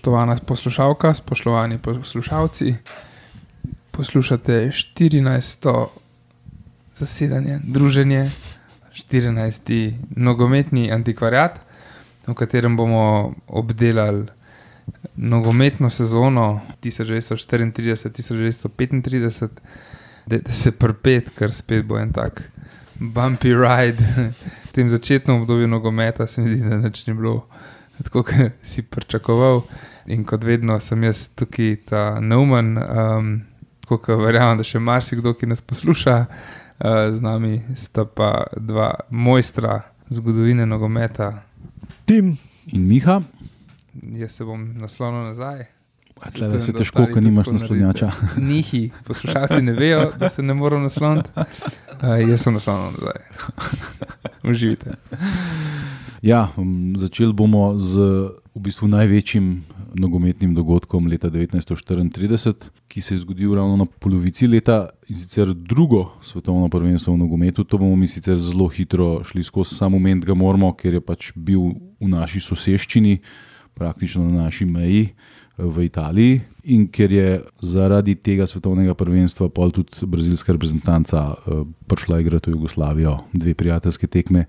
Spoštovana poslušalka, spoštovani poslušalci, poslušate 14. zasedanje, druženje, 14. nogometni antikvariat, v katerem bomo obdelali nogometno sezono 1934-1935, da se prpet, ker spet bo en tak bumpy ride v tem začetnem obdobju nogometa, se mi zdi, da neč ni bilo tako, kot si pričakoval. In kot vedno sem jaz tukaj ta neumen, um, kot verjamem, da še marsikdo, ki nas posluša, uh, z nami sta pa dva mojstra zgodovine nogometa. Tim in Miha. Jaz se bom naslonil nazaj. Tle, da se težko, ker nimaš naslonjača. Nihi, poslušalci ne vejo, da se ne moramo nasloniti. Uh, jaz sem naslonil nazaj. Uživite. Ja, začeli bomo z v bistvu največjim nogometnim dogodkom leta 1934, ki se je zgodil ravno na polovici leta in sicer drugo svetovno prvenstvo v nogometu. To bomo mi sicer zelo hitro šli skozi, samo moment ga moramo, ker je pač bil v naši soseščini, praktično na naši meji v Italiji. In ker je zaradi tega svetovnega prvenstva pol tudi brazilska reprezentanca uh, prišla igrati v Jugoslavijo, dve prijateljske tekme,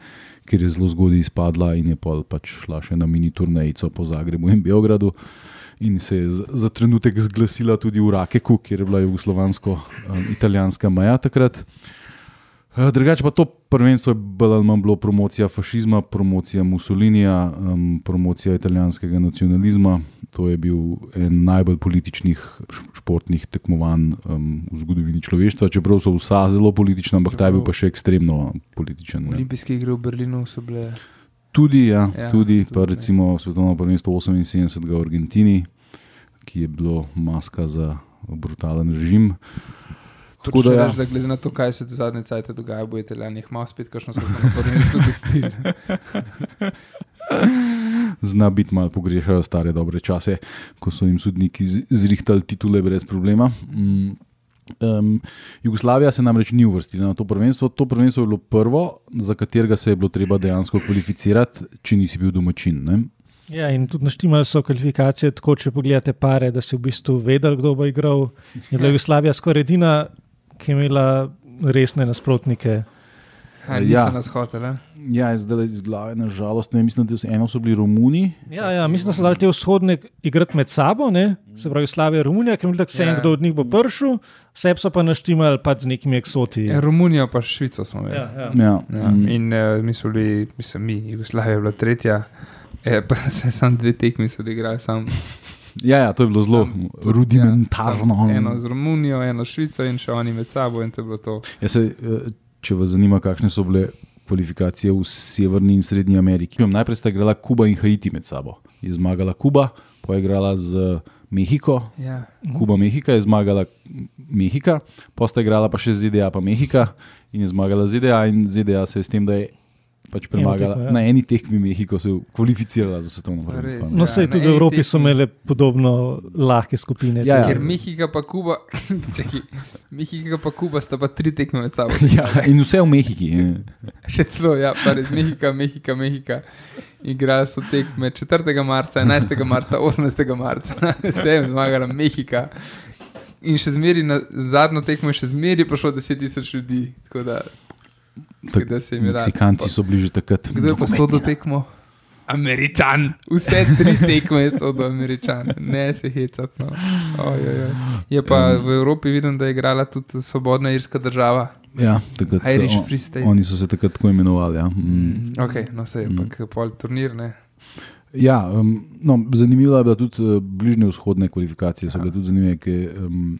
ker je zelo zgodaj izpadla in je pač šla še na mini turnajico po Zagrebu in Beogradu. In se je za trenutek zglasila tudi v Rakeku, kjer je bila jugoslovansko-italijanska um, meja takrat. Eh, drugače pa to prvenstvo je bolj ali manj bilo promocija fašizma, promocija Mussolinija, um, promocija italijanskega nacionalizma. To je bil en najbolj političnih športnih tekmovanj um, v zgodovini človeštva, čeprav so vsa zelo politična, ampak ta je bil pa še ekstremno političen. Olimpijske igre v Berlinu so bile. Tudi, ja, ja, tudi, tudi pa recimo svetovno prvenstvo 78 v Argentini, ki je bilo maska za brutalen režim. Tako da, ja. reč, da glede na to, kaj se zadnje cajtke dogaja, bo Italijani malo spet, kakšno so na prvem mestu gostili. Zna biti malo pogrešajo stare dobre čase, ko so jim sodniki zrihtali titule brez problema. Mm. Um, Jugoslavija se namreč ni uvrstila na to prvenstvo. To prvenstvo je bilo prvo, za katerega se je bilo treba dejansko kvalificirati, če nisi bil domačin. Ne? Ja, in tudi naštemali so kvalifikacije, tako če pogledate pare, da si v bistvu vedel, kdo bo igral. Je bila Jugoslavija skoraj edina ki je imela resne nasprotnike. Ja, na shodu. Ja, zdaj iz glave, na žalost, ne mislim, da so eno so bili Romuni. Ja, ja, mislim, da so dali te vzhodne igrati med sabo, ne? se pravi Slavija, Romunija, ker da se en ja. kdo od njih bo pršil, vse so pa naštimali pač z nekimi eksoti. Ja, Romunija pa Švica smo imeli. Ja, ja. ja. ja. Mm. In uh, mi smo bili, mislim, mi, Jugoslavija je bila tretja, e, pa se sam dve tekmi so odigrali. Ja, ja, to je bilo zelo tam, rudimentarno. Ja, eno z Romunijo, eno s Švico in še oni med sabo. Ja, se, eh, če vas zanima, kakšne so bile kvalifikacije v Severni in Srednji Ameriki. Najprej sta igrala Kuba in Haiti med sabo. Je zmagala Kuba, pa je igrala z Mehiko. Ja. Kuba, Mehika je zmagala Mehika, pa sta igrala pa še ZDA, pa Mehika in je zmagala ZDA. In ZDA se je s tem, da je pač premagala. Tekmo, ja. Na eni tekmi Mehiko se je kvalificirala za svetovno prvenstvo. No, vse ja, tudi v Evropi tekmi. so imeli podobno lahke skupine. Ja, ja. Ker Mehika pa Kuba, čaki, Mehika pa Kuba sta pa tri tekme med sabo. Ja, in vse v Mehiki. Še celo, ja, res Mehika, Mehika, Mehika. Igrajo so tekme 4. marca, 11. marca, 18. marca, vse je zmagala Mehika. In še zmeri na zadnjo tekmo, še zmeri pa šlo 10.000 ljudi. Meksikanci so bili že takrat. Kdo je pa sodo tekmo? Američan, vse tri tekme so do Američana, ne se hecati. No. Je pa v Evropi videl, da je igrala tudi Svobodna irska država. Ja, takrat so, oni so se takrat tako imenovali. Ja. Mm. Okay, no, se je mm. pa pol turnir. Ne. Ja, um, no, zanimivo je bilo tudi uh, bližnje vzhodne kvalifikacije. So bile tudi zanimive, ker um,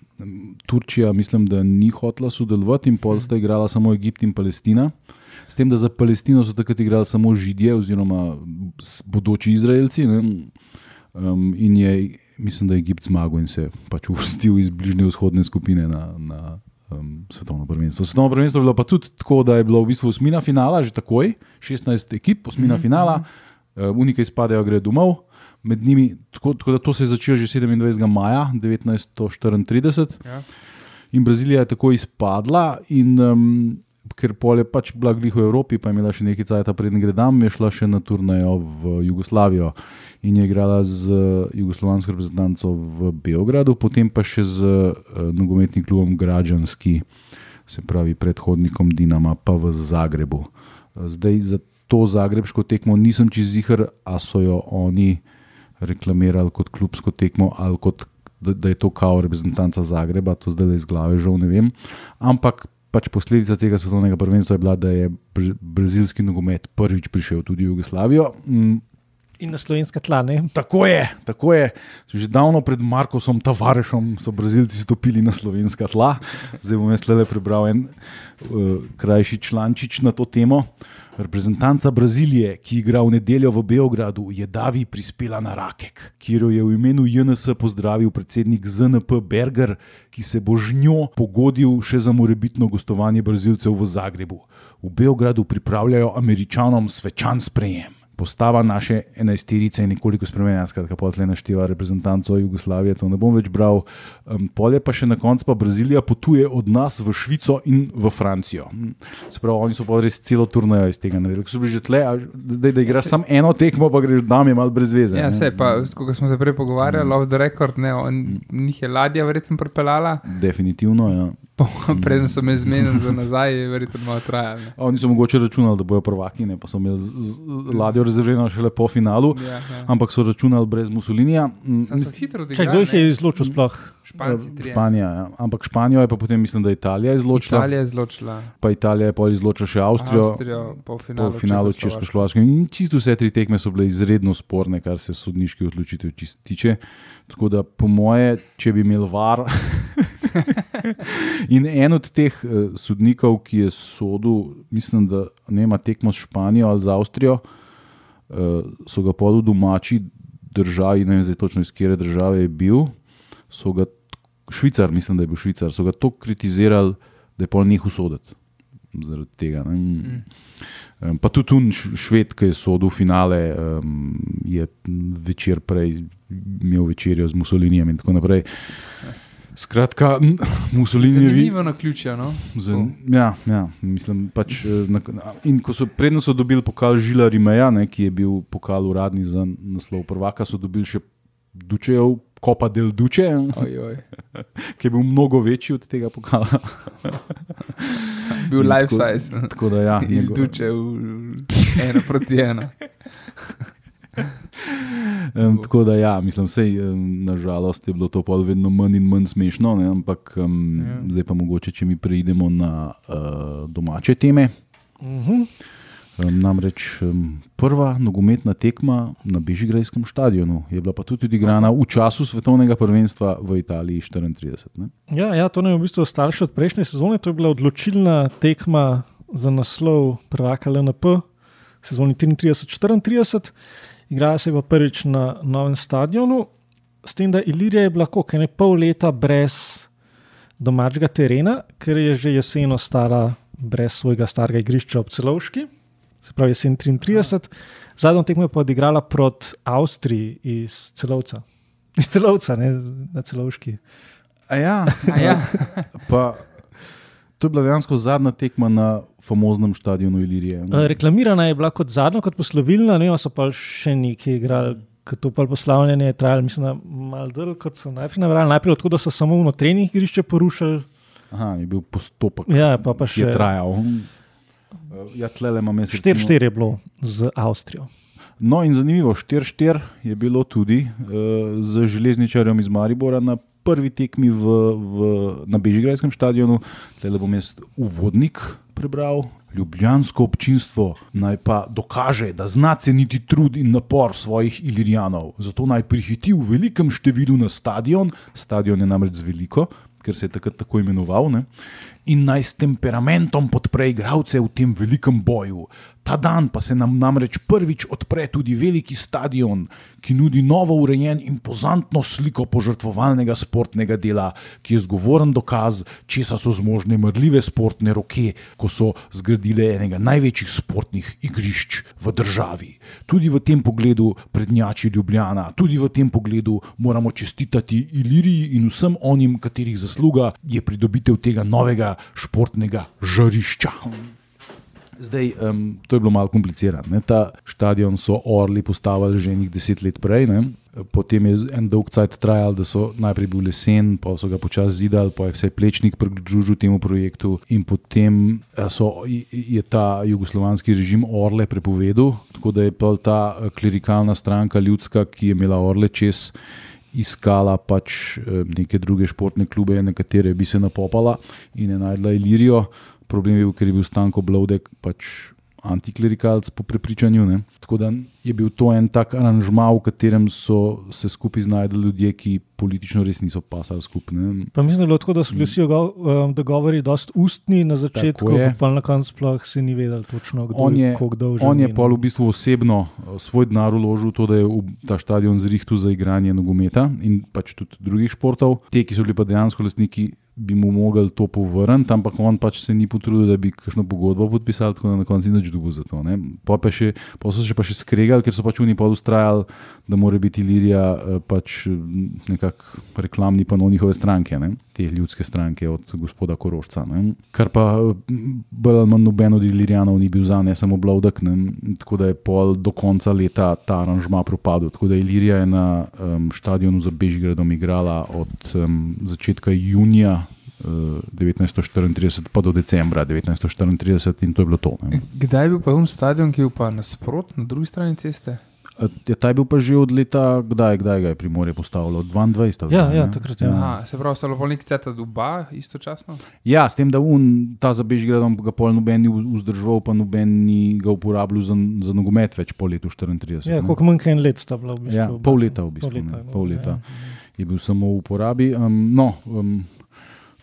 Turčija, mislim, da ni hotela sodelovati in pol sta igrala samo Egipt in Palestina. S tem, da za Palestino so takrat igrali samo Židije oziroma bodoči Izraelci. Um, in je, mislim, da je Egipt zmagal in se pač uvrstil iz bližnje vzhodne skupine na. na Um, svetovno prvenstvo. Svetovno prvenstvo je bilo pa tudi tako, da je bilo v bistvu osmina finala, že takoj, 16 ekip, osmina mm -hmm. finala, mm -hmm eh, unike izpadejo, gre domov. Med njimi, tako, tako da to se je začelo že 27. maja 1934. Ja. In Brazilija je tako izpadla, in um, ker pol je pač bila glih v Evropi, pa je imela še nekaj časa, preden gre tam, je šla še na turnajo v Jugoslavijo. in je igrala z uh, jugoslovansko reprezentanco v Beogradu, potem pa še z uh, nogometnim klubom Građanski, se pravi predhodnikom Dinama, pa v Zagrebu. Zdaj za to zagrebsko tekmo nisem čez jihar, a so jo oni reklamirali kot klubsko tekmo ali kot. Da, da je to kao reprezentanca Zagreba, to zdaj le iz glave, žal ne vem. Ampak pač posledica tega svetovnega prvenstva je bila, da je br brazilski nogomet prvič prišel tudi v Jugoslavijo. In na slovenska tla. Ne? Tako je, tako je. Že davno pred Markosom Tavarešom so Brazilci stopili na slovenska tla. Zdaj bom jaz le prebral en uh, krajši člančič na to temo. Reprezentanca Brazilije, ki igra v nedeljo v Beogradu, je Davi prispela na Rakek, kjer jo je v imenu JNS pozdravil predsednik ZNP Berger, ki se bo z njo pogodil še za morebitno gostovanje Brazilcev v Zagrebu. V Beogradu pripravljajo američanom svečan sprejem postava naše enajsterice je nekoliko spremenjena, skratka, potlej našteva reprezentanco Jugoslavije, to ne bom več bral. Um, polje pa še na koncu, pa Brazilija potuje od nas v Švico in v Francijo. Spravo, oni so pa res celo turnajo iz tega naredili. So bili že tle, zdaj da igraš samo eno tekmo, pa greš tam je malo brez veze. Ja, se pa, ko smo se prej pogovarjali, mm. off the record, ne, on, mm. njih je ladja verjetno propeljala. Definitivno, ja. Preden so me zmenili za nazaj, je verjetno malo trajalo. Oni so mogoče računali, da bojo prvaki, ne, pa so imeli ladjo rezervirano šele po finalu, ja, ja. ampak so računali brez Mussolinija. Mm, kdo jih je izločil, sploh Španci, Španija. Ja. Ampak Španijo je pa potem, mislim, da Italija izločila. Italija je izločila. Pa Italija je pa izločila še Avstrijo, Avstrijo po finalu, po finalu Češko-Slovaške. In čisto vse tri tekme so bile izredno sporne, kar se sodniških odločitev tiče. Tako da, po moje, če bi imel var. In en od teh uh, sodnikov, ki je sodel, mislim, da ne ima tekmo s Španijo ali z Avstrijo, uh, so ga podu domači državi, ne vem zdaj točno iz kere države je bil, so ga, švicar, mislim, da je bil švicar, so ga to kritizirali, da je pol njih usoditi. Zaradi tega. Mm. Um, pa tudi tu šved, ki je sodel finale, um, je večer prej imel večerjo z Mussolinijem in tako naprej. Skratka, Mussolini je videl. Na ključje. No? Ja, ja, mislim. Pač, na, in ko so prednost so dobili pokal Žila Rimeja, ne, ki je bil pokal uradni za naslov prvaka, so dobili še Dučejev, kopa del Duče, oj, oj. ki je bil mnogo večji od tega pokala. bil life size. Tako da ja. Njegov... Duče v eno proti eno. Um, tako da, ja, mislim, da um, nažalost je bilo to pa vedno manj in manj smešno, ne, ampak um, ja. zdaj pa mogoče, če mi preidemo na uh, domače teme. Uh -huh. Um, namreč um, prva nogometna tekma na Bežigrajskem stadionu je bila pa tudi odigrana v času svetovnega prvenstva v Italiji 34. Ja, ja, to je v bistvu starše od prejšnje sezone. To je bila odločilna tekma za naslov prvaka LNP, sezoni 33-34 igrala se je pa prvič na novem stadionu, s tem, da Ilirija je bila kot ne pol leta brez domačega terena, ker je že jesen ostala brez svojega starega igrišča ob celovški, se pravi jesen 33. Zadnjo tekmo je pa odigrala proti Avstriji iz celovca. Iz celovca, ne na celovški. A ja, a ja. pa, to je bila dejansko zadnja tekma na famoznem stadionu Ilirije. Ne? Reklamirana je bila kot zadnja, kot poslovilna, ne pa so pa še neki igrali. To pa poslavljanje je trajalo, mislim, malo dlje, kot so najprej navrali. Najprej odkud so samo v notranjih igriščih porušili. Aha, je bil postopek. Ja, pa, pa še je trajal. Ja, tlele imamo mesec. 4-4 je bilo z Avstrijo. No, in zanimivo, 4-4 je bilo tudi uh, z železničarjem iz Maribora na prvi tekmi v, v, na Bežigrajskem stadionu. Tlele bom jaz uvodnik prebral. Ljubljansko občinstvo naj pa dokaže, da zna ceniti trud in napor svojih ilirijanov. Zato naj prihiti v velikem številu na stadion, stadion je namreč veliko, ker se je takrat tako imenoval, ne? In naj s temperamentom podpre igralce v tem velikem boju. Ta dan pa se nam namreč prvič odpre tudi veliki stadion, ki nudi novo urejen in pozantno sliko požrtvovalnega sportnega dela, ki je zgovoren dokaz, česa so zmožne mrljive sportne roke, ko so zgradile enega največjih sportnih igrišč v državi. Tudi v tem pogledu prednjači Ljubljana, tudi v tem pogledu moramo čestitati Iliriji in vsem onim, katerih zasluga je pridobitev tega novega športnega žarišča. Zdaj, um, to je bilo malo komplicirano. ne. Ta stadion so Orli postavili že nekaj deset let prej. Ne. Potem je en dolg čas trajal, da so najprej bil lesen, pa so ga počasi zidali, pa je vse plečnik pridružil temu projektu, in potem so, je ta jugoslovanski režim Orle prepovedal, tako da je ta klerikalna stranka ljudska, ki je imela Orle čez. Iskala pač eh, neke druge športne klube, na katere bi se napopala, in je najdla Ilirijo. Problem je bil, ker je bil Stanko Blodek pač antiklerikalc po prepričanju. Ne? Tako da je bil to en tak aranžma, v katerem so se skupaj znašli ljudje, ki politično res niso pasali skupaj. Pa mislim, da je bilo tako, da so bili vsi um, dogovori dosti ustni na začetku, pa na koncu sploh se ni vedel točno, kdo On je, dolžen. on je pa v bistvu osebno eh, svoj denar vložil v to, da je v ta stadion zrihtu za igranje nogometa in pač tudi drugih športov. Te, ki so bili pa dejansko lastniki, bi mu mogli to povrniti, ampak on pač se ni potrudil, da bi kakšno pogodbo podpisal, tako da na koncu ni nič dobil za to. Pol pa še, pol so se pa še skregali, ker so pač oni pa ustrajali, da mora biti Ilirija eh, pač nekako reklamni pano njihove stranke, ne? te ljudske stranke od gospoda Korošca. Ne? Kar pa mm, bolj ali manj noben od Ilirijanov ni bil za, ne samo Blaudak, ne? tako da je pol do konca leta ta aranžma propadel. Tako da Ilirija je na um, stadionu za Bežigradom igrala od um, začetka junija. Eh, 1934 pa do decembra 1934 in to je bilo to. Ne. Kdaj je bil pa um stadion, ki je pa nasprot, na drugi strani ceste? Ja, ta je bil pa že od leta, kdaj, kdaj ga je Primorje postavilo? Od 22. ali Ja, kdaj, ja, ne? takrat je. Aha, se pravi, sta bila neki ceta oba istočasno? Ja, s tem, da un, ta za Bežigradom ga pol noben ni vzdrževal, pa noben ni ga uporabljal za, za nogomet več po letu 34. Ja, ne. koliko manj en let sta bila v bistvu. Ja, pol leta v bistvu. Pol leta ne, je bilo, pol ja. leta je bil samo v uporabi. Um, no, um,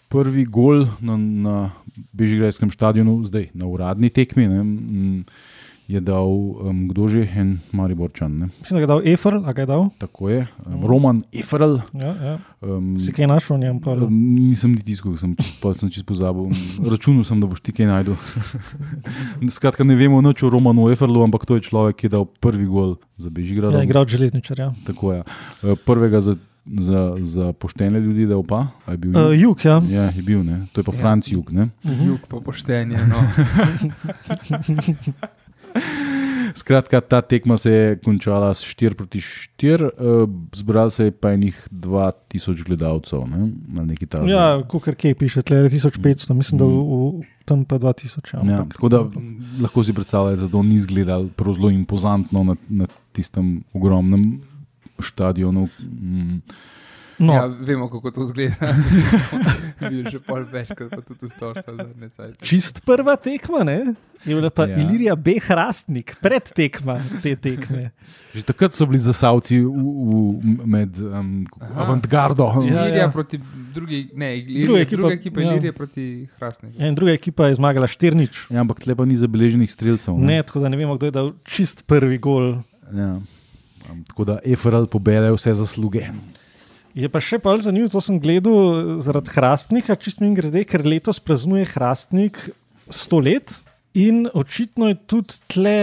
prvi gol na, na Bežigradskem stadionu, zdaj na uradni tekmi, ne, mm, je dal um, kdo že, en Mariborčan. Ne. Mislim, da je dal Efer, a ga je dal. Tako je, um, Roman Efrel. Ja, ja. Um, Si kaj našel o njem? Um, nisem niti tiskal, sem, sem čisto pozabil. Računal sem, da boš ti kaj najdel. Skratka, ne vemo nič o Romanu Eferlu, ampak to je človek, ki je dal prvi gol za Bežigrad. Ja, igral železničar. Ja. Tako je. Eh, Prvega za, za, za poštene ljudi, da je pa. A je bil Uh, Jug? Jug, ja. Ja, je bil, ne? to je pa Ja. Franc Jug. Ne? Mhm. Jug pa poštenje. No. Skratka, ta tekma se je končala s 4 proti 4, uh, zbrali se je pa enih 2000 gledalcev. Ne? Ja, kot kje piše, tle je 1500, mislim, da v, v, tam pa 2000. Ja, Ja, tako da lahko si predstavljate, da to ni izgledalo zelo impozantno na, na tistem ogromnem stadionu. Mm, No, Ja, vemo, kako to zgleda. Videl že pol večkrat, pa tudi storstvu zadnje cajt. čist prva tekma, ne? Je bila pa Ja. ja. Ilirija B. Hrastnik, pred tekma te tekme. že takrat so bili zasavci v, v, med um, avantgardo. Ja, Ilirija ja. proti drugi, ne, Ilirija, Druga ekipa, druga ekipa ja. Ilirija proti Hrastniku. Ja, in druga ekipa je zmagala 4-0. Ja, ampak tle pa ni zabeleženih streljcev. Ne, tako da ne vemo, kdo je dal čist prvi gol. Ja. Um, tako da EFRL pobere vse zasluge. Je pa še bolj zanimivo, to sem gledal zaradi Hrastnika, čist mi grede, ker letos praznuje Hrastnik 100 let in očitno je tudi tle.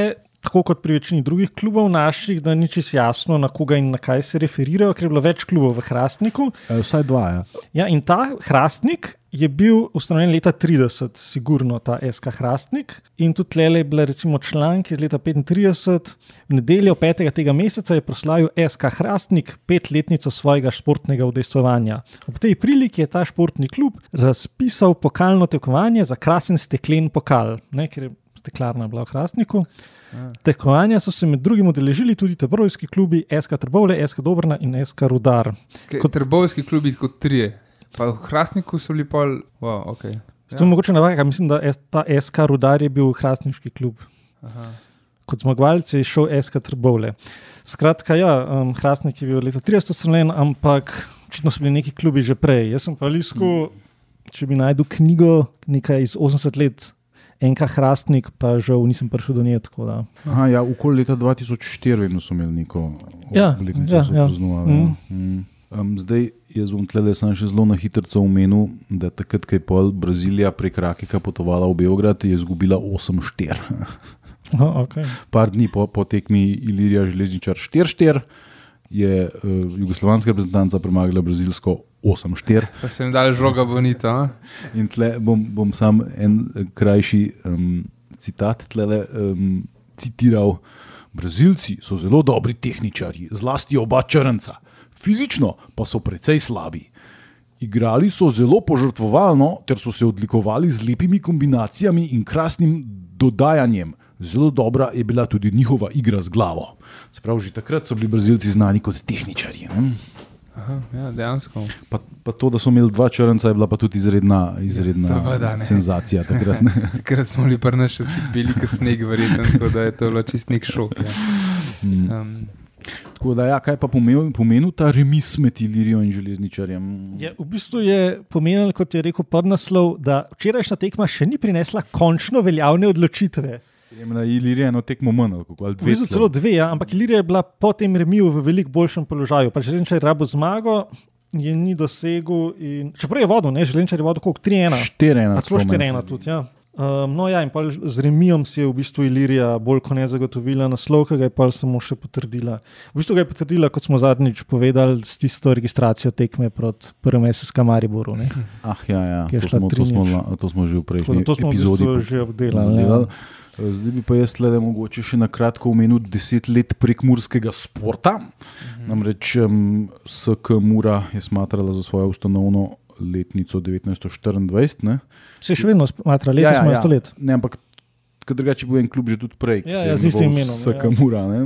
Tako kot pri večini drugih klubov naših, da ni čisto jasno, na koga in na kaj se referirajo, ker je bilo več klubov v Hrastniku. E, vsaj dva. Ja. Ja, in ta Hrastnik je bil ustanovljen leta 30, sigurno ta SK Hrastnik. In tudi tle je bila recimo članek iz leta 35, v nedeljo 5. tega meseca je proslavil SK Hrastnik petletnico svojega športnega udejstvovanja. Ob tej priliki je ta športni klub razpisal pokalno tekmovanje za krasen steklen pokal, ne, ker je steklarna bila v Hrastniku. Ja. Tekmovanja so se med drugim udeležili tudi trbovski klubi SK Trbovle, SK Dobrna in SK Rudar. Kot Kot- trbovski klubi, kot trije. Pa v Hrastniku so bili pol, wow, ok. Ja. To je mogoče navaja, mislim, da ta SK Rudar je bil hrastniški klub. Aha. Kot zmagovalec je šel SK Trbovle. Skratka, ja, um, Hrastnik je bil leta 30 ustanovljen, ampak očitno so bili neki klubi že prej. Jaz sem pa lisko, če bi najdel knjigo, nekaj iz 80 let, enka Hrastnik, pa žal nisem prišel do nje. da. Aha, ja, okoli leta 2004 vedno so imeli neko Ja, obletnico, ja, so ja. praznovali, ja. Mm. Um, zdaj, jaz bom tle samo še zelo na hitro omenil, da takrat, ko je pol Brazilija prek Rakeka potovala v Beograd, je izgubila 8-4. Aha, okay. Par dni po, po tekmi Ilirija Železničar 4-4 je uh, jugoslovanska reprezentanca premagala brazilsko 8-4. Pa se jim dali žoga bonita. In tle bom, bom sam en eh, krajši um, citat tlele, um, citiral. Brazilci so zelo dobri tehničari, zlasti oba črnca, fizično pa so precej slabi. Igrali so zelo požrtvovalno, ter so se odlikovali z lepimi kombinacijami in krasnim dodajanjem. Zelo dobra je bila tudi njihova igra z glavo. Sprav, že takrat so bili Brazilci znani kot tehničari. Ne? Aha, ja, dejansko. Pa, pa to, da so imeli dva črnca, je bila pa tudi izredna, izredna Ja, seveda senzacija. Takrat. Takrat smo bili prna še bili, kot sneg, verjetno, tako da je to bilo čist nek šok. Ja. Um, Tako da, ja, kaj pa pomenil, pomenil ta remis med Ilirijo in železničarjem? Je, v bistvu je pomenil, kot je rekel podnaslov, da včerajšnja tekma še ni prinesla končno veljavne odločitve. Na Iliriji je eno tekmo manj, ali kako, ali dve bistvu celo dve, ja, ampak Ilirija je bila po tem remiju v veliko boljšem položaju. Pa Želenčar je rabo zmago, je ni dosegel. In, čeprav je vodil, ne, Želenčar je vodil koliko 3-1. Štiri ena. A Celo 4-1 tudi. Ja. Um, no, ja, in z Remijom si je v bistvu Ilirija bolj kot ne zagotovila naslov, ki ga je pa samo še potrdila. V bistvu ga je potrdila, kot smo zadnjič povedali, s tisto registracijo tekme proti prvemu SSK Mariboru. Ne. Ah, ja, ja. To, smo, to, smo, 3:0. la- to smo že v prejšnji da To smo v epizodi bistvu že obdelali. Ja. Zdaj bi pa jaz le mogoče še na kratko omenil deset let prekmurskega sporta. Mhm. Namreč um, SK Mura je smatrala za svojo ustanovno letnico 1924. Ne? Se še vedno smatra, letos ima sto let. Ne, ampak ker drugače bil en klub že tudi prej, Ja, ja, je z istim imenom, SK ja. Mura. Ne?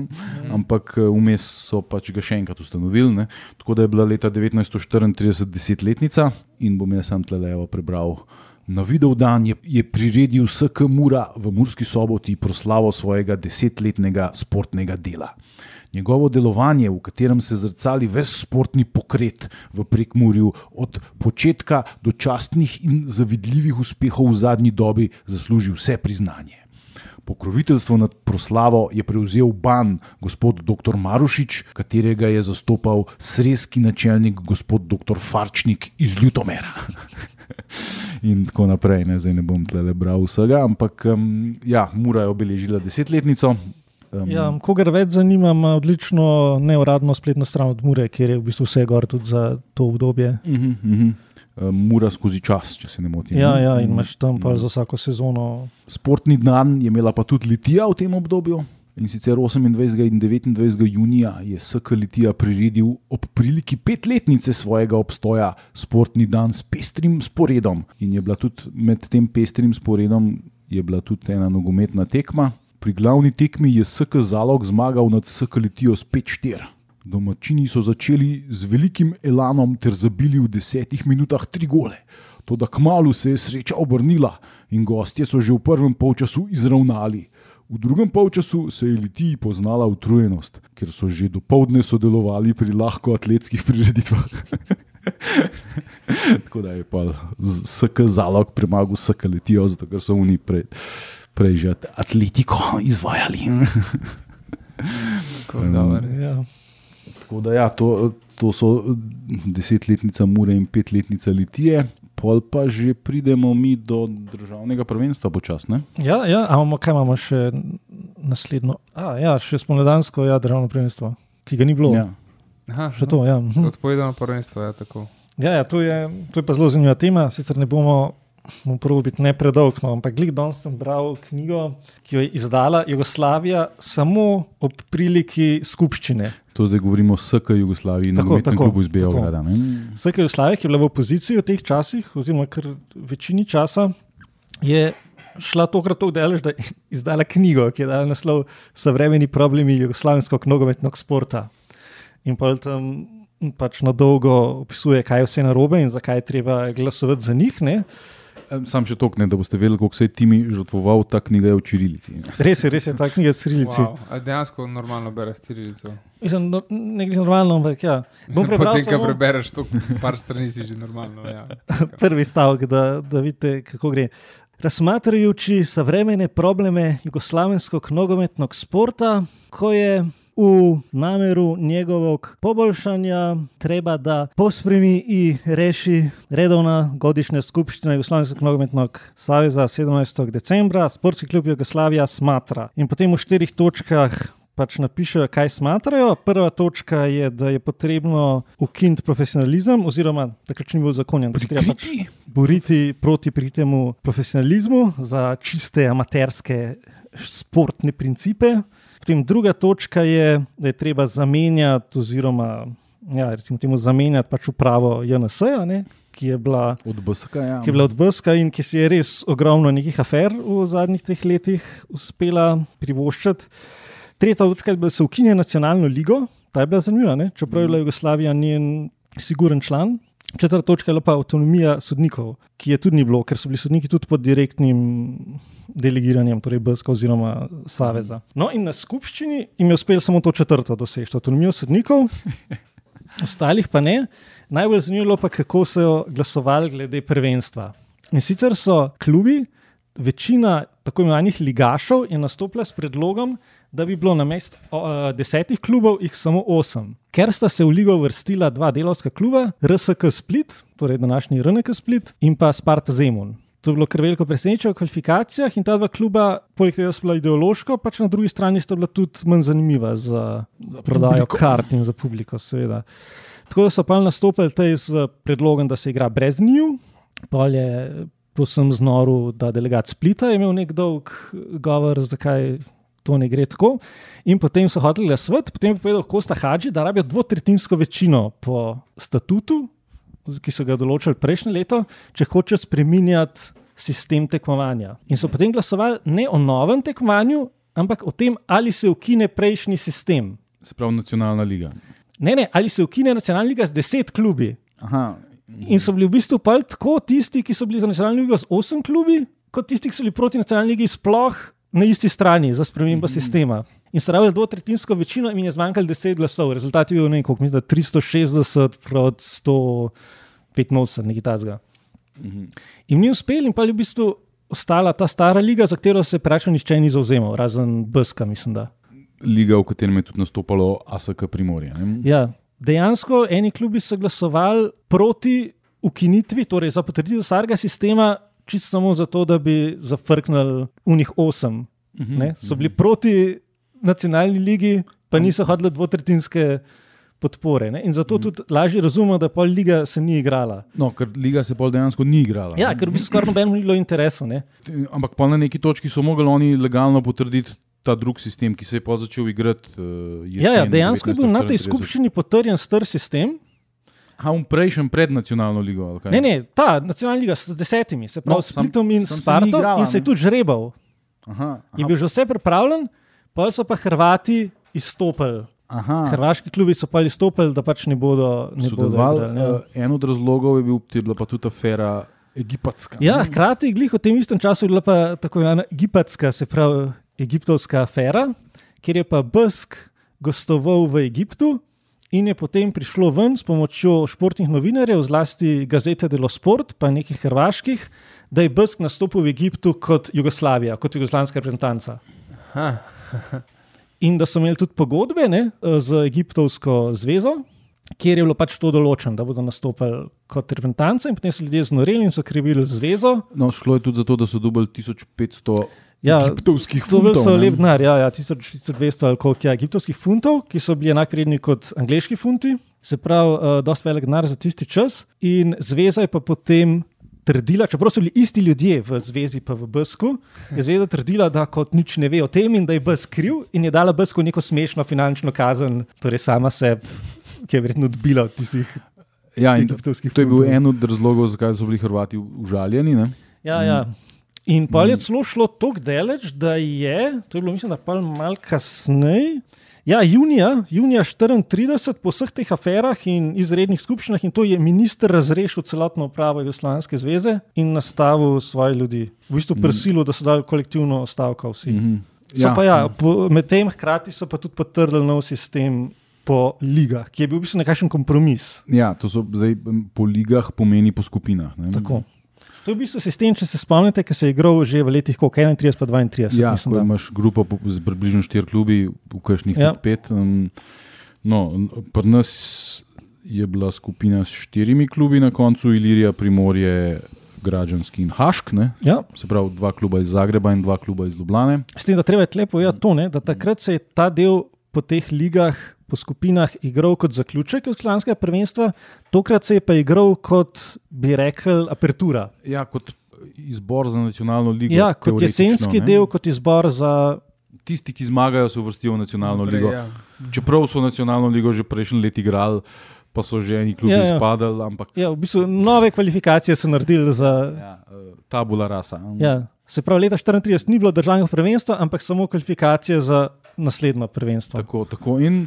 Ampak eh, vmes so pač ga še enkrat ustanovili. Ne? Tako da je bila leta 1934 desetletnica in bom jaz sam tlelevo prebral. Na videl dan je, je priredil SK Mura v Murski soboti proslavo svojega desetletnega sportnega dela. Njegovo delovanje, v katerem se zrcali ves sportni pokret v prekmurju, od začetka do častnih in zavidljivih uspehov v zadnji dobi, zasluži vse priznanje. Pokroviteljstvo nad proslavo je prevzel ban gospod dr. Marušič, katerega je zastopal sreski načelnik gospod dr. Farčnik iz Ljutomera. In tako naprej, ne, zdaj ne bom tle bral vsega, ampak um, ja, Mura je obeležila desetletnico. Um, Ja, kogar več zanima, ima odlično neuradno spletno stran od Mure, kjer je v bistvu vse gor tudi za to obdobje. uh -huh, uh -huh. Mura skozi čas, če se ne motim. Ja, ja, in Mhm. imaš tam pa za vsako sezono. Sportni dan je imela pa tudi Litija v tem obdobju. In sicer 28. in 29. junija je SK Litija priredil ob priliki petletnice svojega obstoja sportni dan s pestrim sporedom. In je bila tudi med tem pestrim sporedom tudi ena nogometna tekma. Pri glavni tekmi je SK Zalog zmagal nad SK Litijo s 5-4. Domačini so začeli z velikim elanom ter zabili v desetih minutah tri gole. Toda kmalu se je sreča obrnila in gostje so že v prvem polčasu izravnali. V drugem polčasu se je Litiji poznala utrujenost, ker so že do povdne sodelovali pri lahko atletskih prireditvah. Tako da je pa SK zalog premagal SK Litijo, zato ker so oni prej, prej že at- atletiko izvajali. tako dobro. Ja. Tako da ja, to, to so desetletnica Mure in petletnica Litije. Pol pa že pridemo mi do državnega prvenstva počasne. Ja, ja, a imamo, kaj imamo še naslednjo? A, ja, še spomladansko ja, državno prvenstvo, ki ga ni bilo. Ja. Aha, Še to, ja. mhm. Odpovedano prvenstvo, ja, tako. Ja, ja to, je, to je pa zelo zanimiva tema. Sicer ne bomo, bomo prvo biti ne predolg, no, ampak glih danes sem bral knjigo, ki jo je izdala Jugoslavija samo ob priliki skupščine. To zdaj govorimo o SK Jugoslaviji, Tako, na tako, klubu iz tako. Beograda. ne? Vsaka Jugoslavija, ki je bila v opoziciji v teh časih, oziroma kar večini časa, je šla tokrat tako daleč, da je izdala knjigo, ki je dala naslov Savremeni problemi jugoslavijskega nogometnega sporta. In pa tam pač na dolgo opisuje, kaj je vse narobe in zakaj je treba glasovati za njih. Ne? Sam še tokne, da boste vedeli, kako se je Timi žrtvoval, ta knjiga je v Čirilici. Res je, res je ta knjiga v Cirilici. Wow. Dejansko normalno bereš cirilico. Mislim, no, ne gre normalno, ampak ja. Bom prebral Potem, ko samo prebereš to, par strani si že normalno. Ja. prvi stavek, da, da vidite, kako gre. Razmatrajući savremene probleme jugoslavenskog nogometnog sporta, koje u nameru njegovog poboljšanja treba da pospremi i reši redovna godišnja skupština Jugoslavenskog nogometnog saveza 17. decembra. Sportski klub Jugoslavija smatra. In potem v štirih točkah pač napišejo, kaj smatrajo. Prva točka je, da je potrebno ukiniti profesionalizem, oziroma takrat še ni bil zakonjen. da treba pač boriti proti temu profesionalizmu, za čiste amaterske športne principe. Potem druga točka je, da je treba zamenjati, oziroma ja, temu zamenjati pač upravo JNS, -ja, ki je bila od BSK. Ja. Ki je bila od BSK in ki si je res ogromno nekih afer v zadnjih treh letih uspela privoščiti. Tretja točka je, da se ukine nacionalno ligo, ta je bila zanimiva, čeprav je bila Jugoslavija njen siguren član. Četrta točka je pa avtonomija sodnikov, ki je tudi ni bilo, ker so bili sodniki tudi pod direktnim delegiranjem, torej BSK oziroma Saveza. No, in na skupščini jim je uspelo samo to četrto doseči, avtonomijo sodnikov, ostalih pa ne. Najbolj zanimivo pa je, kako so glasovali glede prvenstva. In sicer so klubi, večina tako imenovanih ligašov, je nastopila s predlogom, da bi bilo na mestu uh, desetih klubov jih samo osem. Ker sta se v ligo vrstila dva delovska kluba, RSK Split, torej današnji RNK Split, in pa Sparta Zemun. To je bilo kar veliko presenečenje v kvalifikacijah in ta dva kluba, poleg tega, da so bila ideološko, pač na drugi strani sta bila tudi manj zanimiva za, za prodajo kart in za publiko, seveda. Tako da so pa nastopili tej z predlogom, da se igra brez njiju, pa je posem znoru, da delegat Splita je imel nek dolg govor, zakaj to ne gre tako. In potem so hodili na svet, potem je povedal Kosta Hadži, da rabijo dvotretinsko večino po statutu, ki so ga določili prejšnje leto, če hoče spremenjati sistem tekmovanja. In so potem glasovali ne o novem tekmovanju, ampak o tem, ali se ukine prejšnji sistem. Se pravi, nacionalna liga. Ne, ne, ali se ukine nacionalna liga z deset klubi. Aha. In so bili v bistvu tako tisti, ki so bili za nacionalno ligo z osem klubi, kot tisti, ki so bili proti nacionalni ligi, sploh na isti strani za spremembo mm -hmm. sistema. In so rabili dvotretinsko večino, in je zmanjkalo 10 glasov. Rezultat je bil nekaj, mislim, 360 proti 185, nekaj takega. Mm -hmm. In ni uspel, in pa je v bistvu ostala ta stara liga, za katero se pravi, nišče ni zauzemal, razen Brska, mislim. Da. Liga, v kateri je tudi nastopalo ASK Primorje. Ja, dejansko eni klubi so glasovali proti ukinitvi, torej za potrditev starega sistema, čisto samo zato, da bi zafrknili unih osem. Uh mhm, -huh, so bili uh -huh. proti nacionalni ligi, pa niso hodili dvotretinske podpore. Ne? In zato. -huh. tudi lažje razumemo, da pol liga se ni igrala. No, ker liga se pol dejansko ni igrala. Ja, ker bi se skoraj nobeno bilo interesu. Ne? Ampak pa na neki točki so mogli oni legalno potrditi. Ta drugi sistem, ki se je začel igrati. Uh, jesen, ja, ja, dejansko je bil na tej skupščini potrjen star sistem, A um prejšnji pred nacionalno ligo? Ne, ne, ta nacionalna liga s desetimi, se pravi, no, s Splitom in Spartom, in se je tudi žrebal. Aha, aha. Je bil že vse pripravljen, pa so pa Hrvati izstopili. Aha. Hrvaški klubi so pa izstopili, da pač ne bodo sodelovali. Uh, en od razlogov je, bil, je bila pa tudi afera egipatska. Ja, hkrati je v tem istem času bila pa tako imenovana egipatska, se pravi, egiptovska afera, kjer je pa Busk gostoval v Egiptu. In je potem prišlo ven s pomočjo športnih novinarjev, zlasti Gazete Delo Sport, pa nekih hrvaških, da je Brsk nastopil v Egiptu kot Jugoslavija, kot jugoslavijska reprezentanca. In da so imeli tudi pogodbe ne, z Egiptovsko zvezo, kjer je bilo pač to določeno, da bodo nastopili kot reprezentanca, in potem so ljudje znoreli in so krivili zvezo. No, šlo je tudi za to, da so dobili 1500. Ja, egiptovskih funtov. To so lep denar, ja, ja 1200 ali koliko je ja, egiptovskih funtov, ki so bili enako vredni kot angliški funti. Se pravi, uh, dosta velik denar za tisti čas. In zveza je pa potem trdila, čeprav so bili isti ljudje v zvezi, pa v Bsku, je zveza trdila, da kot nič ne ve o tem in da je Bsk kriv in je dala Bsku neko smešno finančno kazen, torej sama sebi, ki je verjetno odbila od tistih. Ja, egiptovskih. To je bil en od razlogov, zakaj so bili Hrvati užaljeni. Ne? Ja, ja. Mm. In pa je celo šlo tako daleč, da je, to je bilo, mislim, pa malo kasneje. Ja, junija, junija 34, po vseh teh aferah in izrednih skupščinah, in to je minister razrešil celotno upravo Jugoslavijske zveze in nastavil svoje ljudi. V bistvu mm. prisilil, da so dali kolektivno stavko vsi. Mm -hmm. ja. ja, Medtem hkrati so pa tudi potrdili nov sistem. Po ligah, ki je bil v bistvu nekakšen kompromis. Ja, to so zdaj po ligah, pomeni po skupinah. Ne? Tako. To je v bistvu sistem, če se spomnite, ki se je igral že v letih 31 in 32. Ja, mislim, da imaš grupo z približno 4 klubi, v kažnih ja. 5. Um, no, pri nas je bila skupina s 4 klubi na koncu, Ilirija, Primorje. Građanski in Hašk, ja. se pravi, dva kluba iz Zagreba in dva kluba iz Ljubljana. S tem, da treba je lepo povedati to, ne, da takrat se je ta del po teh ligah, po skupinah igral kot zaključek Jugoslavijskega prvenstva, tokrat se je pa igral kot bi rekel apertura. Ja, kot izbor za nacionalno ligo. Ja, kot jesenski ne. del, kot izbor za. Tisti, ki zmagajo, se uvrstijo v nacionalno Naprej, ligo. ja. Čeprav so nacionalno ligo že prejšnji let igrali, pa so že eni klubi Ja, ja. izpadali, ampak Ja, v bistvu nove kvalifikacije so naredili za. ja, eh, tabula rasa. Ja, se pravi, leta 34 ni bilo državnega prvenstva, ampak samo kvalifikacije za naslednjo prvenstvo. Tako, tako. In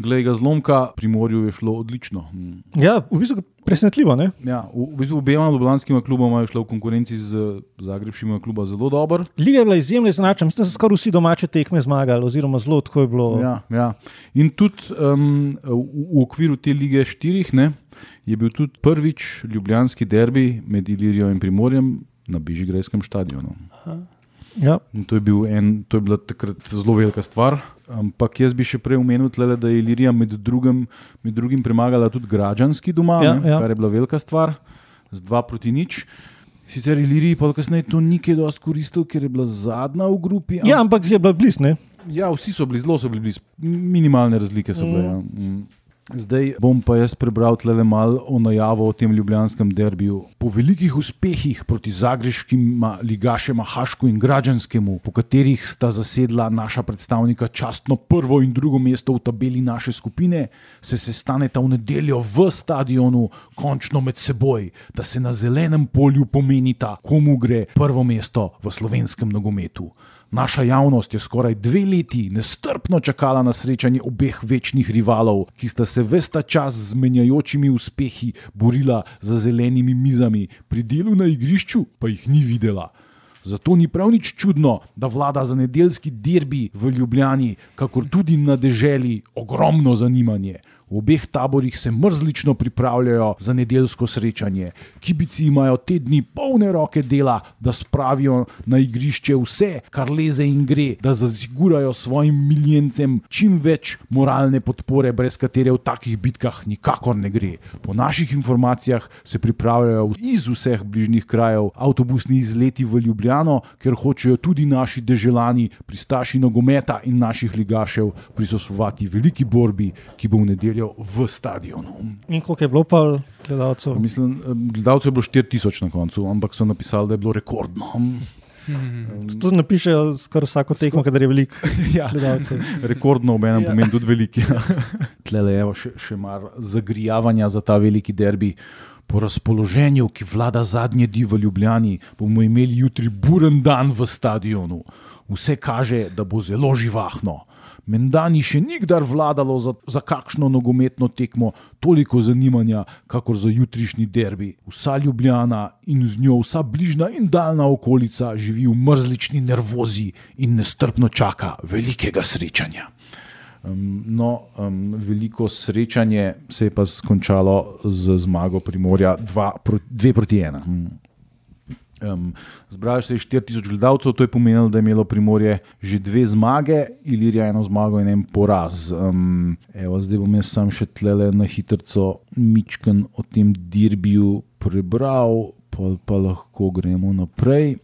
glej ga zlomka, pri morju je šlo odlično. Mm. Ja, v bistvu presenetljivo. Ne? Ja, v, bistvu obema ljubljanskima kluboma je šlo v konkurenci z Zagrebšima kluba zelo dobro. Liga je bila izjemno izenačena, mislim, da so skoraj vsi domače tekme zmagali, oziroma zelo tako je bilo. Ja, ja. In tudi um, v, v okviru te lige štirih ne, je bil tudi prvič ljubljanski derbi med Ilirijo in Primorjem na Bežigrajskem stadionu. Ja. In to je, bil en, to je bila takrat zelo velika stvar. Ampak jaz bi še prej omenil, tle, da je Ilirija med drugim, med drugim premagala tudi građanski doma, Ja, ne, ja. kar je bila velika stvar, z dva proti nič. Sicer Iliriji pa kasneje to ni kaj dosti koristil, ker je bila zadnja v grupi. ja, ampak je bila blizu. Ja, vsi so bili zelo, so bili blizu, minimalne razlike so bile. Ja. Mm. Zdaj bom pa jaz prebral tle malo o najavo o tem ljubljanskem derbiju. Po velikih uspehih proti zagrebškim ligašema Hašku in Građanskemu, po katerih sta zasedla naša predstavnika častno prvo in drugo mesto v tabeli naše skupine, se sestaneta v nedeljo v stadionu, končno med seboj, da se na zelenem polju pomenita, komu gre prvo mesto v slovenskem nogometu. Naša javnost je skoraj dve leti nestrpno čakala na srečanje obeh večnih rivalov, ki sta se ves ta čas z menjajočimi uspehi borila za zelenimi mizami, pri delu na igrišču pa jih ni videla. Zato ni prav nič čudno, da vlada za nedeljski derbi v Ljubljani, kakor tudi na deželi, ogromno zanimanje. V obeh taborih se mrzlično pripravljajo za nedeljsko srečanje. Kibici imajo te dni polne roke dela, da spravijo na igrišče vse, kar leze in gre, da zazigurajo svojim miljencem čim več moralne podpore, brez katere v takih bitkah nikakor ne gre. Po naših informacijah se pripravljajo iz vseh bližnjih krajev avtobusni izleti v Ljubljano, ker hočejo tudi naši državljani, pristaši nogometa in naših ligašev prisostvovati veliki borbi, ki bo v nedeljo v stadionu. In koliko je bilo pa gledalcev? Mislim, gledalcev je bilo 4000 na koncu, ampak so napisali, da je bilo rekordno. To napišejo skoraj vsako tekmo, kadar je veliko Ja. gledalcev. Rekordno, ob enem Ja. ja. pomeni tudi veliki. Tlele je še, še mar zagrijavanja za ta veliki derbi. Po razpoloženju, ki vlada zadnje dni v Ljubljani, bomo imeli jutri buren dan v stadionu. Vse kaže, da bo zelo živahno. Menda ni še nikdar vladalo za, za kakšno nogometno tekmo toliko zanimanja, kakor za jutrišnji derbi. Vsa Ljubljana in z njo vsa bližnja in daljna okolica živi v mrzlični nervozi in nestrpno čaka velikega srečanja. Um, no, um, veliko srečanje se je pa skončalo z zmago Primorja 2 proti 1. Um, zbrali se je 4000 gledalcev, to je pomenilo, da je imelo Primorje že dve zmage, Ilirija eno zmago in en poraz. Um, evo, zdaj bom jaz sam še tlele na hitro Mičken o tem dirbiju prebral, pa, pa lahko gremo naprej.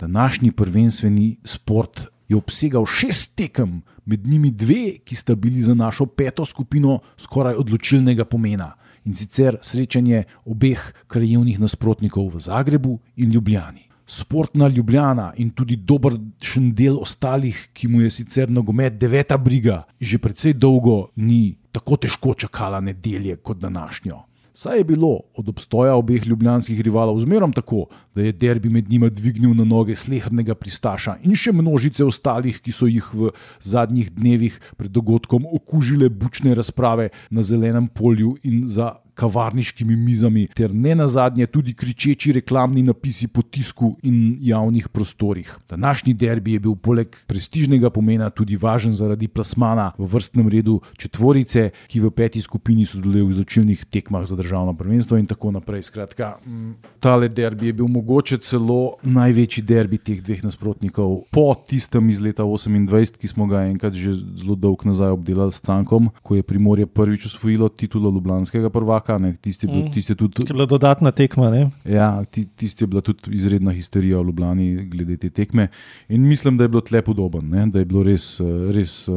Današnji prvenstveni sport je obsegal šest tekem, med njimi dve, ki sta bili za našo peto skupino skoraj odločilnega pomena. In sicer srečanje obeh krajevnih nasprotnikov v Zagrebu in Ljubljani. Sportna Ljubljana in tudi dobršen del ostalih, ki mu je sicer nogomet deveta briga, že precej dolgo ni tako težko čakala nedelje kot današnjo. Saj je bilo od obstoja obeh ljubljanskih rivalov zmerom tako, da je derbi med njima dvignil na noge slehernega pristaša in še množice ostalih, ki so jih v zadnjih dnevih pred dogodkom okužile bučne razprave na zelenem polju in za kavarniškimi mizami, ter ne nazadnje tudi kričeči reklamni napisi po tisku in javnih prostorih. Današnji derbi je bil poleg prestižnega pomena tudi važen zaradi plasmana v vrstnem redu četvorice, ki v peti skupini sodeluje v izločilnih tekmah za državno prvenstvo in tako naprej. Skratka, mm, tale derbi je bil mogoče celo največji derbi teh dveh nasprotnikov po tistem iz leta 28, ki smo ga enkrat že zelo dolgo nazaj obdelali s Cankom, ko je Primorje prvič osvojilo titulo Ljubljanskega prvaka. Slovaka, ne, tisti, Mm. tisti je tudi. Je bila dodatna tekma. Ne? Ja, ti- tisti je bila tudi izredna histerija v Ljubljani glede te tekme. In mislim, da je bilo tle podoben, ne? da je, bilo res, eh, res,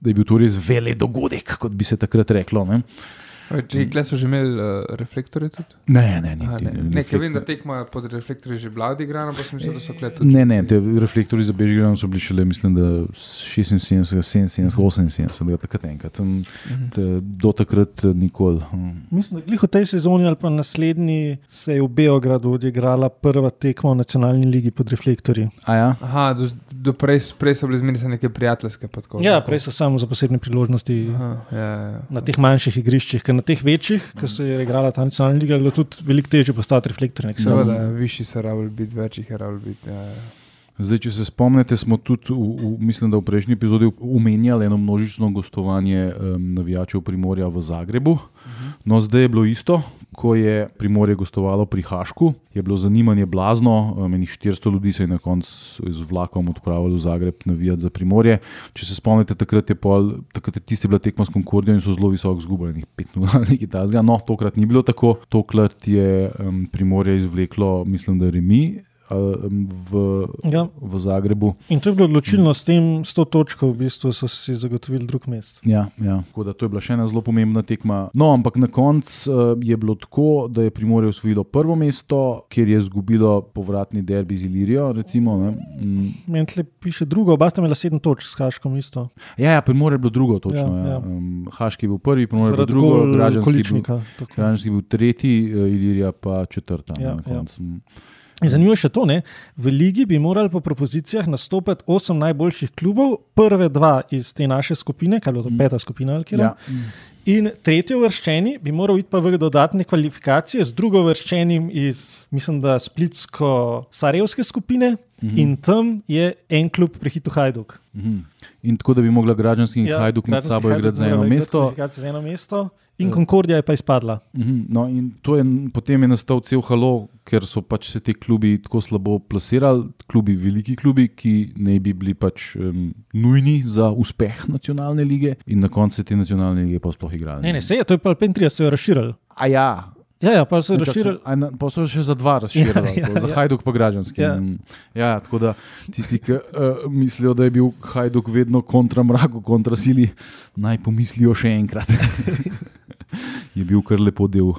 da je bil to res velik dogodek, kot bi se takrat reklo. Ne, Če kle so že imeli uh, reflektorje tudi? ne, ne. Aha, ne, ne ker vem, da tekma pod reflektorji že bila odigrana, pa sem mislil, da so kle tudi. Ne, ne, te reflektorji za Bežigrad so bili šele, mislim, da 76, 77, 78, da takrat enkrat. Mhm. te, do takrat eh, nikoli. hm. Mislim, da glih v tej sezoni ali pa naslednji se je v Beogradu odigrala prva tekma v nacionalni ligi pod reflektorji. A ja? Aha, do, do prej, prej so bile zmeraj neke prijateljske. tako, Ja, prej so samo za posebne priložnosti. Aha, ja, ja. Na teh manjših igriščih, ker na teh večjih, ki se je igrala ta nacionalna liga, je bilo tudi veliko težje postati reflektor. Seveda, višji so rabili biti, večjih je rabili biti. Ja, ja. Zdaj, če se spomnite, smo tudi, v, v, mislim, da v prejšnji epizodi omenjali eno množično gostovanje um, navijačev Primorja v Zagrebu. No, zdaj je bilo isto, ko je Primorje gostovalo pri Hašku, je bilo zanimanje blazno, um, enih 400 ljudi se je na koncu z vlakom odpravilo v Zagreb navijati za Primorje. Če se spomnite, takrat je, pol, takrat je tisti bila tekma s Concordijo in so zelo visoko izgubili, 5-0 ali nekaj takega. No, tokrat ni bilo tako, tokrat je um, Primorje izvleklo, mislim, da remi. V, Ja. v Zagrebu. In to je bilo odločilno, s tem 100 točko v bistvu so si zagotovili drug mest. Ja, ja. Tako da to je bila še ena zelo pomembna tekma. No, ampak na koncu uh, je bilo tako, da je Primorje osvojilo prvo mesto, kjer je izgubilo povratni derbi z Ilirijo. Recimo, ne. mm. Meni tle piše drugo, oba sta imela 7 točk s Haškom isto. ja, ja, Primorje je bilo drugo, točno. Ja, Ja, ja. Um, Haški je bil prvi, Primorje je bilo drugo, gol Građanski je bil, je bil tretji, uh, Ilirija pa četrta. Ja, Ja, na ja. koncu. Ja. Zanimivo je še to, ne? v ligi bi morali po propozicijah nastopiti osem najboljših klubov, prve dva iz te naše skupine, kaj je bilo to peta skupina ali kjer. Ja. In tretji vrščeni bi moral iti pa v dodatne kvalifikacije z drugo vrščenim iz, mislim, da splitsko-sarevske skupine. Mhm. In tam je en klub prehitil Hajduk. Mhm. In tako da bi mogla Građanski in ja, Hajduk med sabo igrati za eno mesto. Za eno mesto. In Concordija je pa izpadla. Mhm, No, in to je, potem je nastal cel halo, ker so pač se ti klubi tako slabo plasirali, klubi, veliki klubi, ki ne bi bili pač um, nujni za uspeh nacionalne lige, in na koncu se te nacionalne lige pa sploh igrali. Ne, ne, se je, to je pa 35, se je razširil. A ja. Ja, ja, pa se so- a na- Pa so še za dva razširili, Ja, ja, za ja. Hajduk pa građanski. Ja. Ja. Ja, tako da tisti, ki uh, mislijo, da je bil Hajduk vedno kontra mraku, kontra sili, naj pomislijo še enkrat. je bil kar lepo del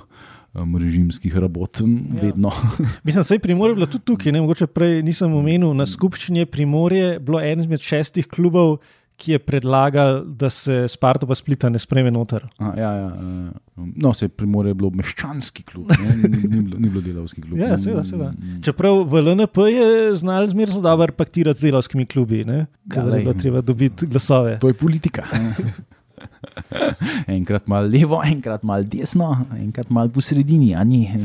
um, režimskih rabot, m, Ja. vedno. Mislim, da je Primorje bilo tudi tukaj. Ne? Mogoče prej nisem omenil, na skupščini je Primorje bilo eden izmed šestih klubov, ki je predlagal, da se Sparta pa splita ne spreme noter. A, ja, ja, uh, no, se je bilo meščanski klub, ne? ni, ni, bilo, ni bilo delavski klub. Ja, seveda, seveda. Čeprav v LNP je znal zmeraj zelo dobro paktirati z delavskimi klubi, Ja, ker je glej. bilo treba dobiti glasove. To je politika. enkrat malo levo, enkrat malo desno, enkrat malo po sredini, a ni.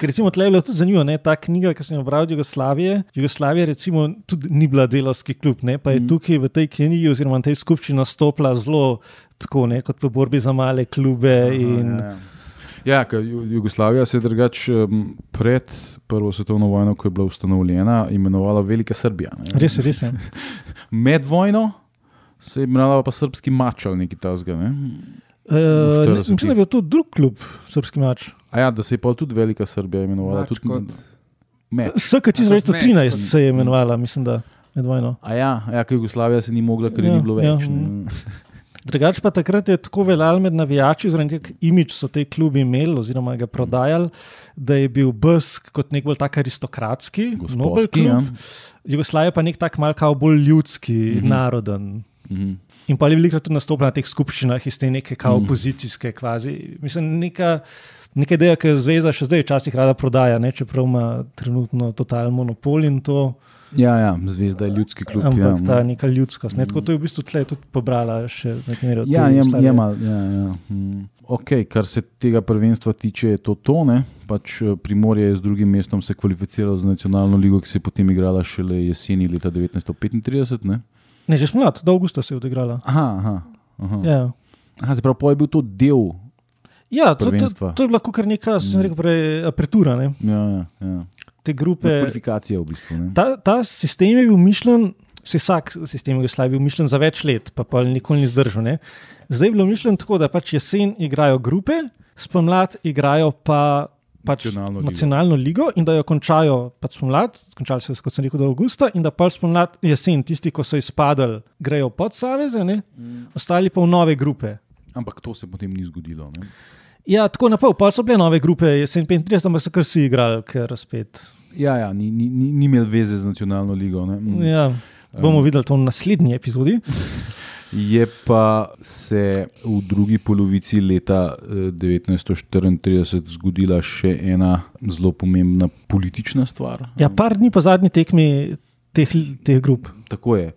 Ker recimo tle je bilo tudi zanimivo, ne? ta knjiga, ki sem jo bral Jugoslavije. Jugoslavija recimo tudi ni bila delovski klub, ne? pa je Mm. tukaj v tej knjigi oziroma v tej skupščini nastopila zelo tako, ne? kot v borbi za male klube. In, Ja, ja. Ja, Jugoslavija se je drugače um, pred Prvo svetovno vojno, ko je bila ustanovljena, imenovala Velika Srbija. Ne. Res je, res je. Med vojno se je imenovala pa Srpski mač ali nekaj tasga. Ne. Uh, ne, 40-ih. mislim, da je bil to drug klub, srpski mač. A ja, da se je pa tudi Velika Srbija imenovala. Mač Tudi. SK A, kot 1913 med, se je imenovala, mislim, da med vojno. A ja, ja Jugoslavija se ni mogla, ker ja, Ja, ni bilo ja, več. mm. ne. Drugač pa takrat je tako veljal med navijači, oziroma imič so te klubi imeli, oziroma ga prodajali, da je bil Busk kot nek bolj tak aristokratski, nobel Gospodski, ja. klub. Jugoslavija pa nek tak malce bolj ljudski, mm Mhm. -hmm. naroden. Mhm. In pa je veliko tudi nastopila na teh skupščinah iz te neke kao Mhm. opozicijske kvazi. Mislim, neka, neka ideja, ki jo zveza še zdaj včasih rada prodaja, ne? čeprav ima trenutno totalen monopol in to, Ja, ja, zvezda je ljudski klub. ampak ja. ta neka ljudskost. Ne? Tako to je v bistvu tle tudi pobrala še nekaj mere od Ja, je, je mal, ja, ja. Mm. Okay, kar se tega prvenstva tiče, je to tone. Pač eh, Primorje je z drugim mestom se kvalificiralo za nacionalno ligo, ki se je potem igrala šele jeseni leta 1935. Ne? Ne, že smo mlad, do avgusta se je odigrala. Aha, aha, aha. Ja, aha se pravi, pol je bil to del. ja to, to, to je bila kar neka, sem rekel, prej, apertura ne? Ja, ja, ja. te grupe. Kvalifikacije v bistvu. Ne? Ta, ta sistem je bil mišljen se vsak sistem Jugoslavije bil mišljen za več let, pa pa nikoli ni zdržal. Ne? Zdaj je bilo mišljeno tako, da pač jesen igrajo grupe, spomlad igrajo pa. Pač Nacionalno ligo. nacionalno ligo in da jo končajo pač spomlad, končali so jo, kot sem rekel, do avgusta, in da pač spomlad jesen, tisti, ko so izpadali, grejo pod Saveze, ne? ostali pa v nove grupe. Ampak to se potem ni zgodilo. Ne? Ja, tako na pol, pa so bile nove grupe, jesen 35, ampak so kar vsi igrali, ker spet. Ja, ja ni, ni, ni, ni imel veze z nacionalno ligo. Ne? Mm. Ja, bomo videli to v naslednji epizodi. Je pa se v drugi polovici leta eh, 1934 zgodila še ena zelo pomembna politična stvar. Ja, par dni po zadnji tekmi teh, teh grup. Tako je.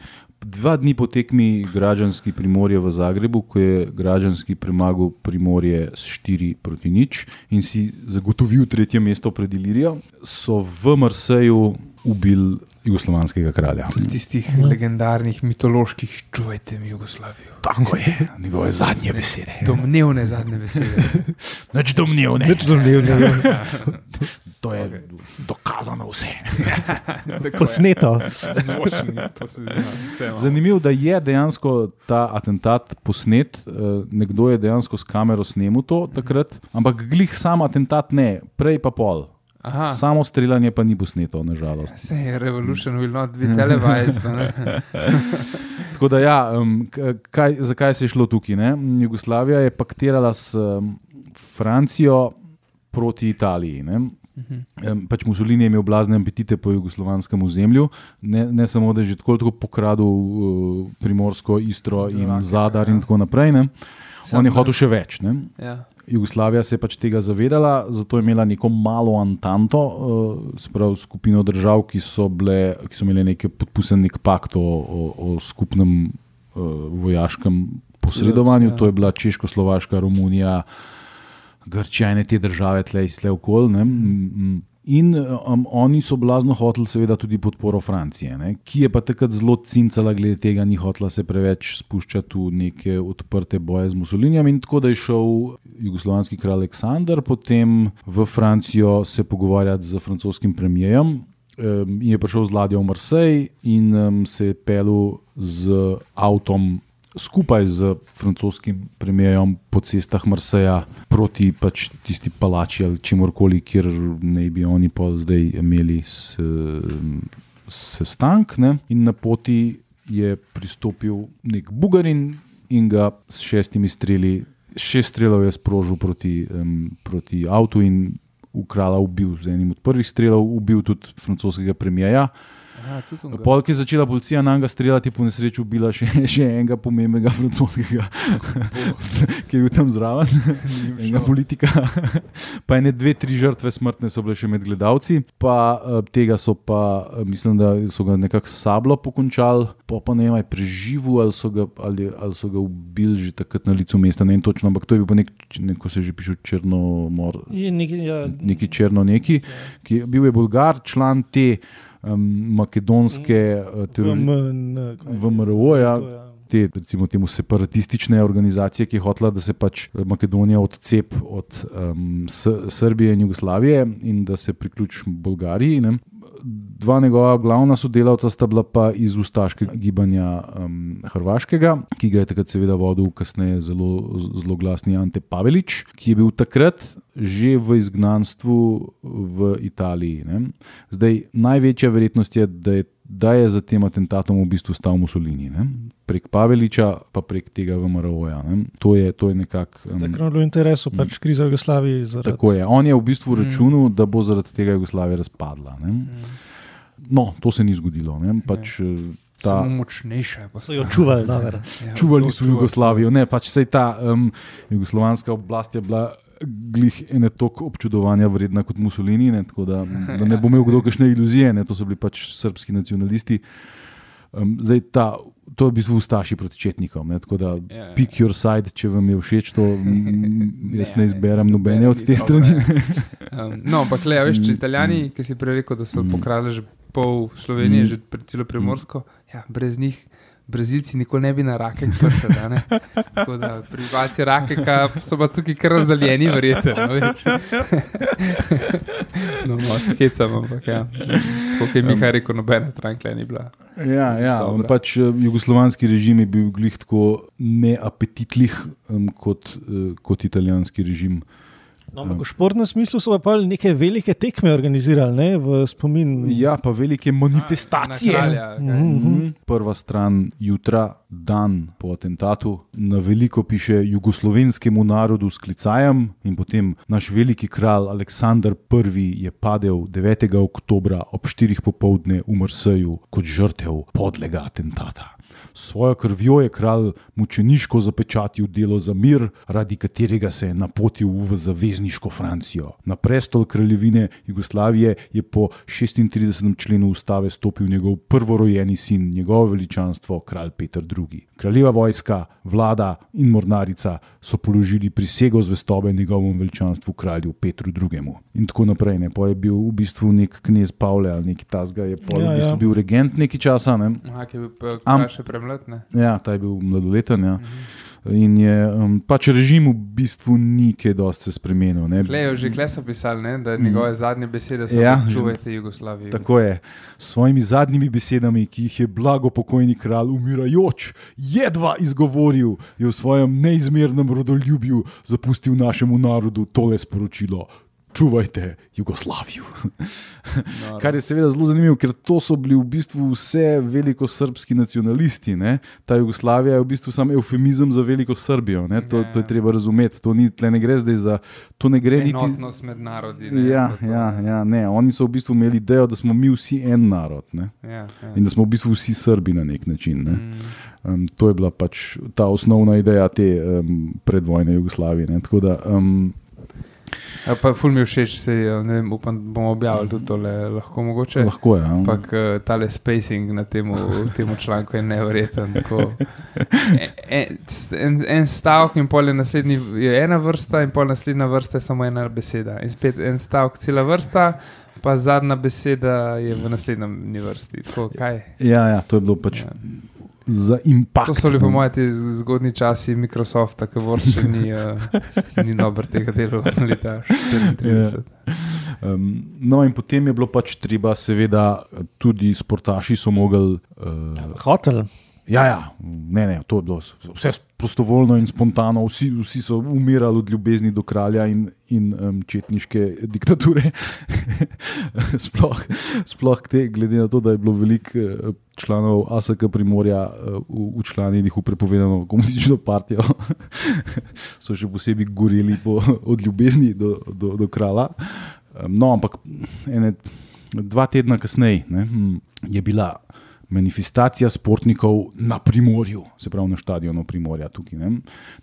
Dva dni po tekmi Građanski Primorje v Zagrebu, ko je Građanski premagal Primorje s 4 proti nič in si zagotovil tretje mesto pred Ilirijo, so v Marseju ubili jugoslovanskega kralja. Tistih legendarnih, mitoloških, čuvajte mi Jugoslavijo. Tako je, njegove zadnje besede. Domnevne zadnje besede. Nič domnevne. Nič domnevnega. To je dokazano vse. Posneto. Zvočni, posebej, ja. Zanimivo, da je dejansko ta atentat posnet, eh, nekdo je dejansko s kamero snemal to takrat, ampak glih sam atentat ne, prej pa pol. Aha, Samo streljanje pa ni posneto, nažalost. se je Revolution will not be televised. Tako da, ja, kaj, zakaj se je šlo tukaj? Ne? Jugoslavija je paktirala s Francijo proti Italiji. Ne? Um, pač Mussolini je imel blazne apetite po jugoslovanskem ozemlju, ne, ne samo da je že tako tako pokradel uh, Primorsko, Istro in Slovake, Zadar ja. in tako naprej. Ne? Sam On je hotel še več. Ne? Ja. Jugoslavija se je pač tega zavedala, zato je imela neko malo Antanto, uh, se pravi skupino držav, ki so, bile, ki so imeli neke podpisan nek pakt o, o, o skupnem uh, vojaškem posredovanju. Ja. To je bila Češko-Slovaška, Romunija, Grčija in te države tle iz tle okol. Ne? Mm, In um, oni so blazno hoteli, seveda, tudi podporo Francije, ne? ki je pa takrat zelo cincala glede tega, ni hotela se preveč spuščati v neke odprte boje z Mussolinijem. In tako da je šel jugoslovanski kralj Aleksandr potem v Francijo se pogovarjati z francoskim premijejem. Um, in je prišel z ladjo v Marseille in um, se je pelil z avtom skupaj z francoskim premijejem po cestah Marseja proti pač tisti palači ali čemorkoli, kjer naj bi oni pa zdaj imeli s- sestank. Ne? In na poti je pristopil nek Bugarin in ga s šestimi streli, šest strelov je sprožil proti, um, proti avtu in v kralja ubil z enim od prvih strelov, ubil tudi francoskega premijeja. Ga- Pol, ki je začela policija na njega streljati, po nesreči ubila še, še enega pomembnega francoskega, ki je bil tam zraven, enega politika. Pa ene dve, tri žrtve smrtne so bile še med gledalci, pa eh, tega so pa, eh, mislim, da so ga nekako sablo pokončali, pa pa ne vem, je preživel ali so ga, ali, ali so ga ubili že takrat na licu mesta, ne vem točno, ampak to je bil pa nek, neko se že piše črnomor, Je nekaj, ja, neki črno neki, ki je bil je Bolgar, član te um, makedonske uh, teroristične. VMN, VMRO, ja. Te, recimo, temu separatistične organizacije, ki je hotela, da se pač Makedonija odcep od um, S Srbije in Jugoslavije in da se priključi Bolgariji. Ne. Dva njegova glavna sodelavca sta bila pa iz ustaškega gibanja um, Hrvaškega, ki ga je takrat seveda vodil kasneje zelo, zelo glasni Ante Pavelič, ki je bil takrat že v izgnanstvu v Italiji. Ne. Zdaj, največja verjetnost je, da je da je za tem atentatom v bistvu stal Mussolini, ne? prek Paveliča, pa prek tega VMRO-ja. ne. To je, to je nekako. Um, Takrat je v interesu pač kriza v Jugoslaviji. Zaradi, tako je. On je v bistvu Mm. računal, da bo zaradi tega Jugoslavija razpadla. Ne? Mm. No, to se ni zgodilo. Ne? Pač, eh, ta, Samo močnejša So jo čuvali, dobro. Ja, čuvali zelo so Jugoslavijo. Ne, pač ta um, jugoslovanska oblast je bila glih ene toliko občudovanja vredna kot Mussolini, ne, tako da, da ne bo imel kdo kakšne iluzije, ne, to so bili pač srpski nacionalisti. Um, zdaj ta, to je v bistvu ustaši proti četnikom, ne, tako da Ja, ja. pick your side, če vam je všeč to, mm, jaz ne Ne, izberem nobene ne, od te strani. Um, no, ampak le, veš, če Mm, italijani, ki si prej rekel, da so Mm. pokradli že pol Slovenije, Mm. že celo primorsko, ja, brez njih Brazilci nikoli ne bi na rake prišli. Tako da prebivalci rakeka so pa tukaj kar razdaljeni, verjetno. no. No, no, skecam, ampak ja. Kot je Miha rekel, nobena stranka ni bila. Ja, ja Dobra. pač eh, jugoslovanski režim je bil glih tako neapetitlih um, kot, uh, kot italijanski režim. No, ampak v športnem smislu so pa neke velike tekme organizirali ne, v spomin. Ja, pa velike manifestacije. Na kralja, ali kaj? Mhm. Prva stran jutra, dan po atentatu, na veliko piše jugoslovenskemu narodu s klicajem, in potem naš veliki kralj Aleksandar I. je padel 9. oktobra ob 4. popovdne v Marseju kot žrtev podlega atentata. Svojo krvjo je kralj mučeniško zapečatil delo za mir, radi katerega se je napotil v zavezniško Francijo. Na prestol kraljevine Jugoslavije je po 36. členu ustave stopil njegov prvorojeni sin, njegovo veličanstvo, kralj Petr II. Kraljeva vojska, vlada in mornarica so položili prisego zvestobe njegovemu veličanstvu, kralju Petru II. In tako naprej. Ne. Po je bil v bistvu nek knez Pavle ali neki tasga, je pol, Ja, v bistvu ja. bil regent nekaj časa. Ne. Aha, ki je bil pa še premlad. ne? Ja, ta je bil mladoleten. Ja. In je um, pač režim v bistvu ni kaj dosti se spremenil. ne. Klejo, že kle so pisali, ne, da njegove zadnje besede so: Ja, že- čuvajte Jugoslavijo. Tako je, s svojimi zadnjimi besedami, ki jih je blago pokojni kralj umirajoč, jedva izgovoril, je v svojem neizmernem rodoljubju zapustil našemu narodu tole sporočilo: Čuvajte Jugoslavijo. Noro. Kar je seveda zelo zanimivo, ker to so bili v bistvu vse velikosrbski nacionalisti. Ne? Ta Jugoslavija je v bistvu samo eufemizem za veliko Srbijo. Ne? To, Ja, to je treba razumeti. To ni, ne gre zdaj za. To ne gre niti. Enotnost med narodi. ne, Ja, ja, ja, ne. Oni so v bistvu imeli idejo, da smo mi vsi en narod ne? ja, ja. in da smo v bistvu vsi Srbi na nek način. Ne? Mm. Um, to je bila pač ta osnovna ideja te um, predvojne Jugoslavije. Ne? Tako da, um, Ja, pa ful mi všeč, se, ne vem, upam, bomo objavili tudi tole, lahko mogoče. lahko je. ja. Ampak uh, tale spacing na tem članku je nevreten. tako. En, en, en stavek in pol je naslednji, je ena vrsta, in pol naslednja vrsta je samo ena beseda. In spet en stavek, cela vrsta, pa zadnja beseda je v naslednji vrsti. Tako, kaj? Ja, ja, to je bilo pač Ja. Za impact. To so bili po ne. mojem ti zgodni časi Microsofta, ki vrši ni, uh, ni dober tega dela leta 34. Um, no, in potem je bilo pač treba, seveda, tudi sportaši so mogli. Uh, Hotel. Ja, ja, ne, ne, to je bilo vse prostovoljno in spontano, vsi, vsi so umirali od ljubezni do kralja in, in um, četniške diktature. sploh, sploh te, glede na to, da je bilo veliko uh, članov ASK Primorja uh, učlanjenih v prepovedano komunistično partijo, so še posebej goreli po, od ljubezni do, do, do kralja. No, ampak ene, dva tedna kasneje ne, hm, je bila manifestacija športnikov na Primorju, se pravi na stadionu Primorja. Tukaj, ne.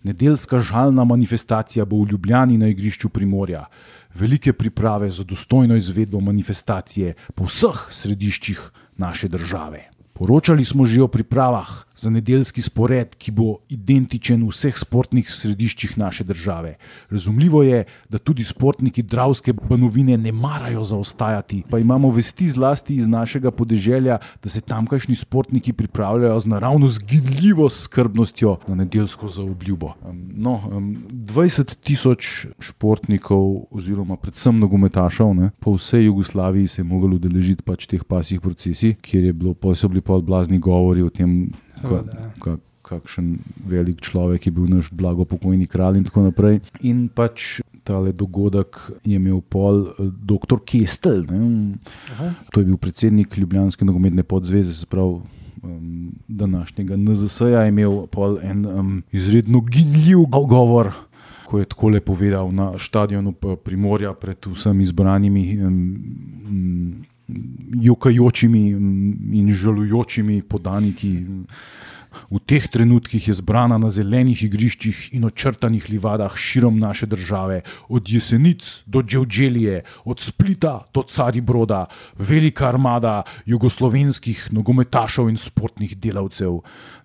Nedeljska žalna manifestacija bo v Ljubljani na igrišču Primorja. Velike priprave za dostojno izvedbo manifestacije po vseh središčih naše države. Poročali smo že o pripravah za nedeljski spored, ki bo identičen v vseh sportnih središčih naše države. Razumljivo je, da tudi sportniki Dravske banovine ne marajo zaostajati, pa imamo vesti zlasti iz našega podeželja, da se tamkajšnji sportniki pripravljajo z naravno zginljivo skrbnostjo na nedeljsko zaobljubo. No, um, 20 tisoč športnikov, oziroma predvsem nogometašev, ne, po vsej Jugoslaviji se je moglo udeležiti pač teh pasjih procesij, kjer je bilo, so bili pa blazni govori o tem, Seveda, ja. ka, kakšen velik človek je bil naš blago pokojni kralj in tako naprej. In pač tale dogodek je imel pol eh, dr. Kestel, to je bil predsednik Ljubljanske nogometne podzveze, se pravi. Um, današnjega NZS-ja imel pol en um, izredno ginljiv govor, ko je tako lepo povedal na stadionu Primorja pred vsemi izbranimi, um, jokajočimi in žalujočimi podaniki. V teh trenutkih je zbrana na zelenih igriščih in očrtanih livadah širom naše države, od Jesenic do Dževdželije, od Splita do Caribroda, velika armada jugoslovenskih nogometašev in sportnih delavcev,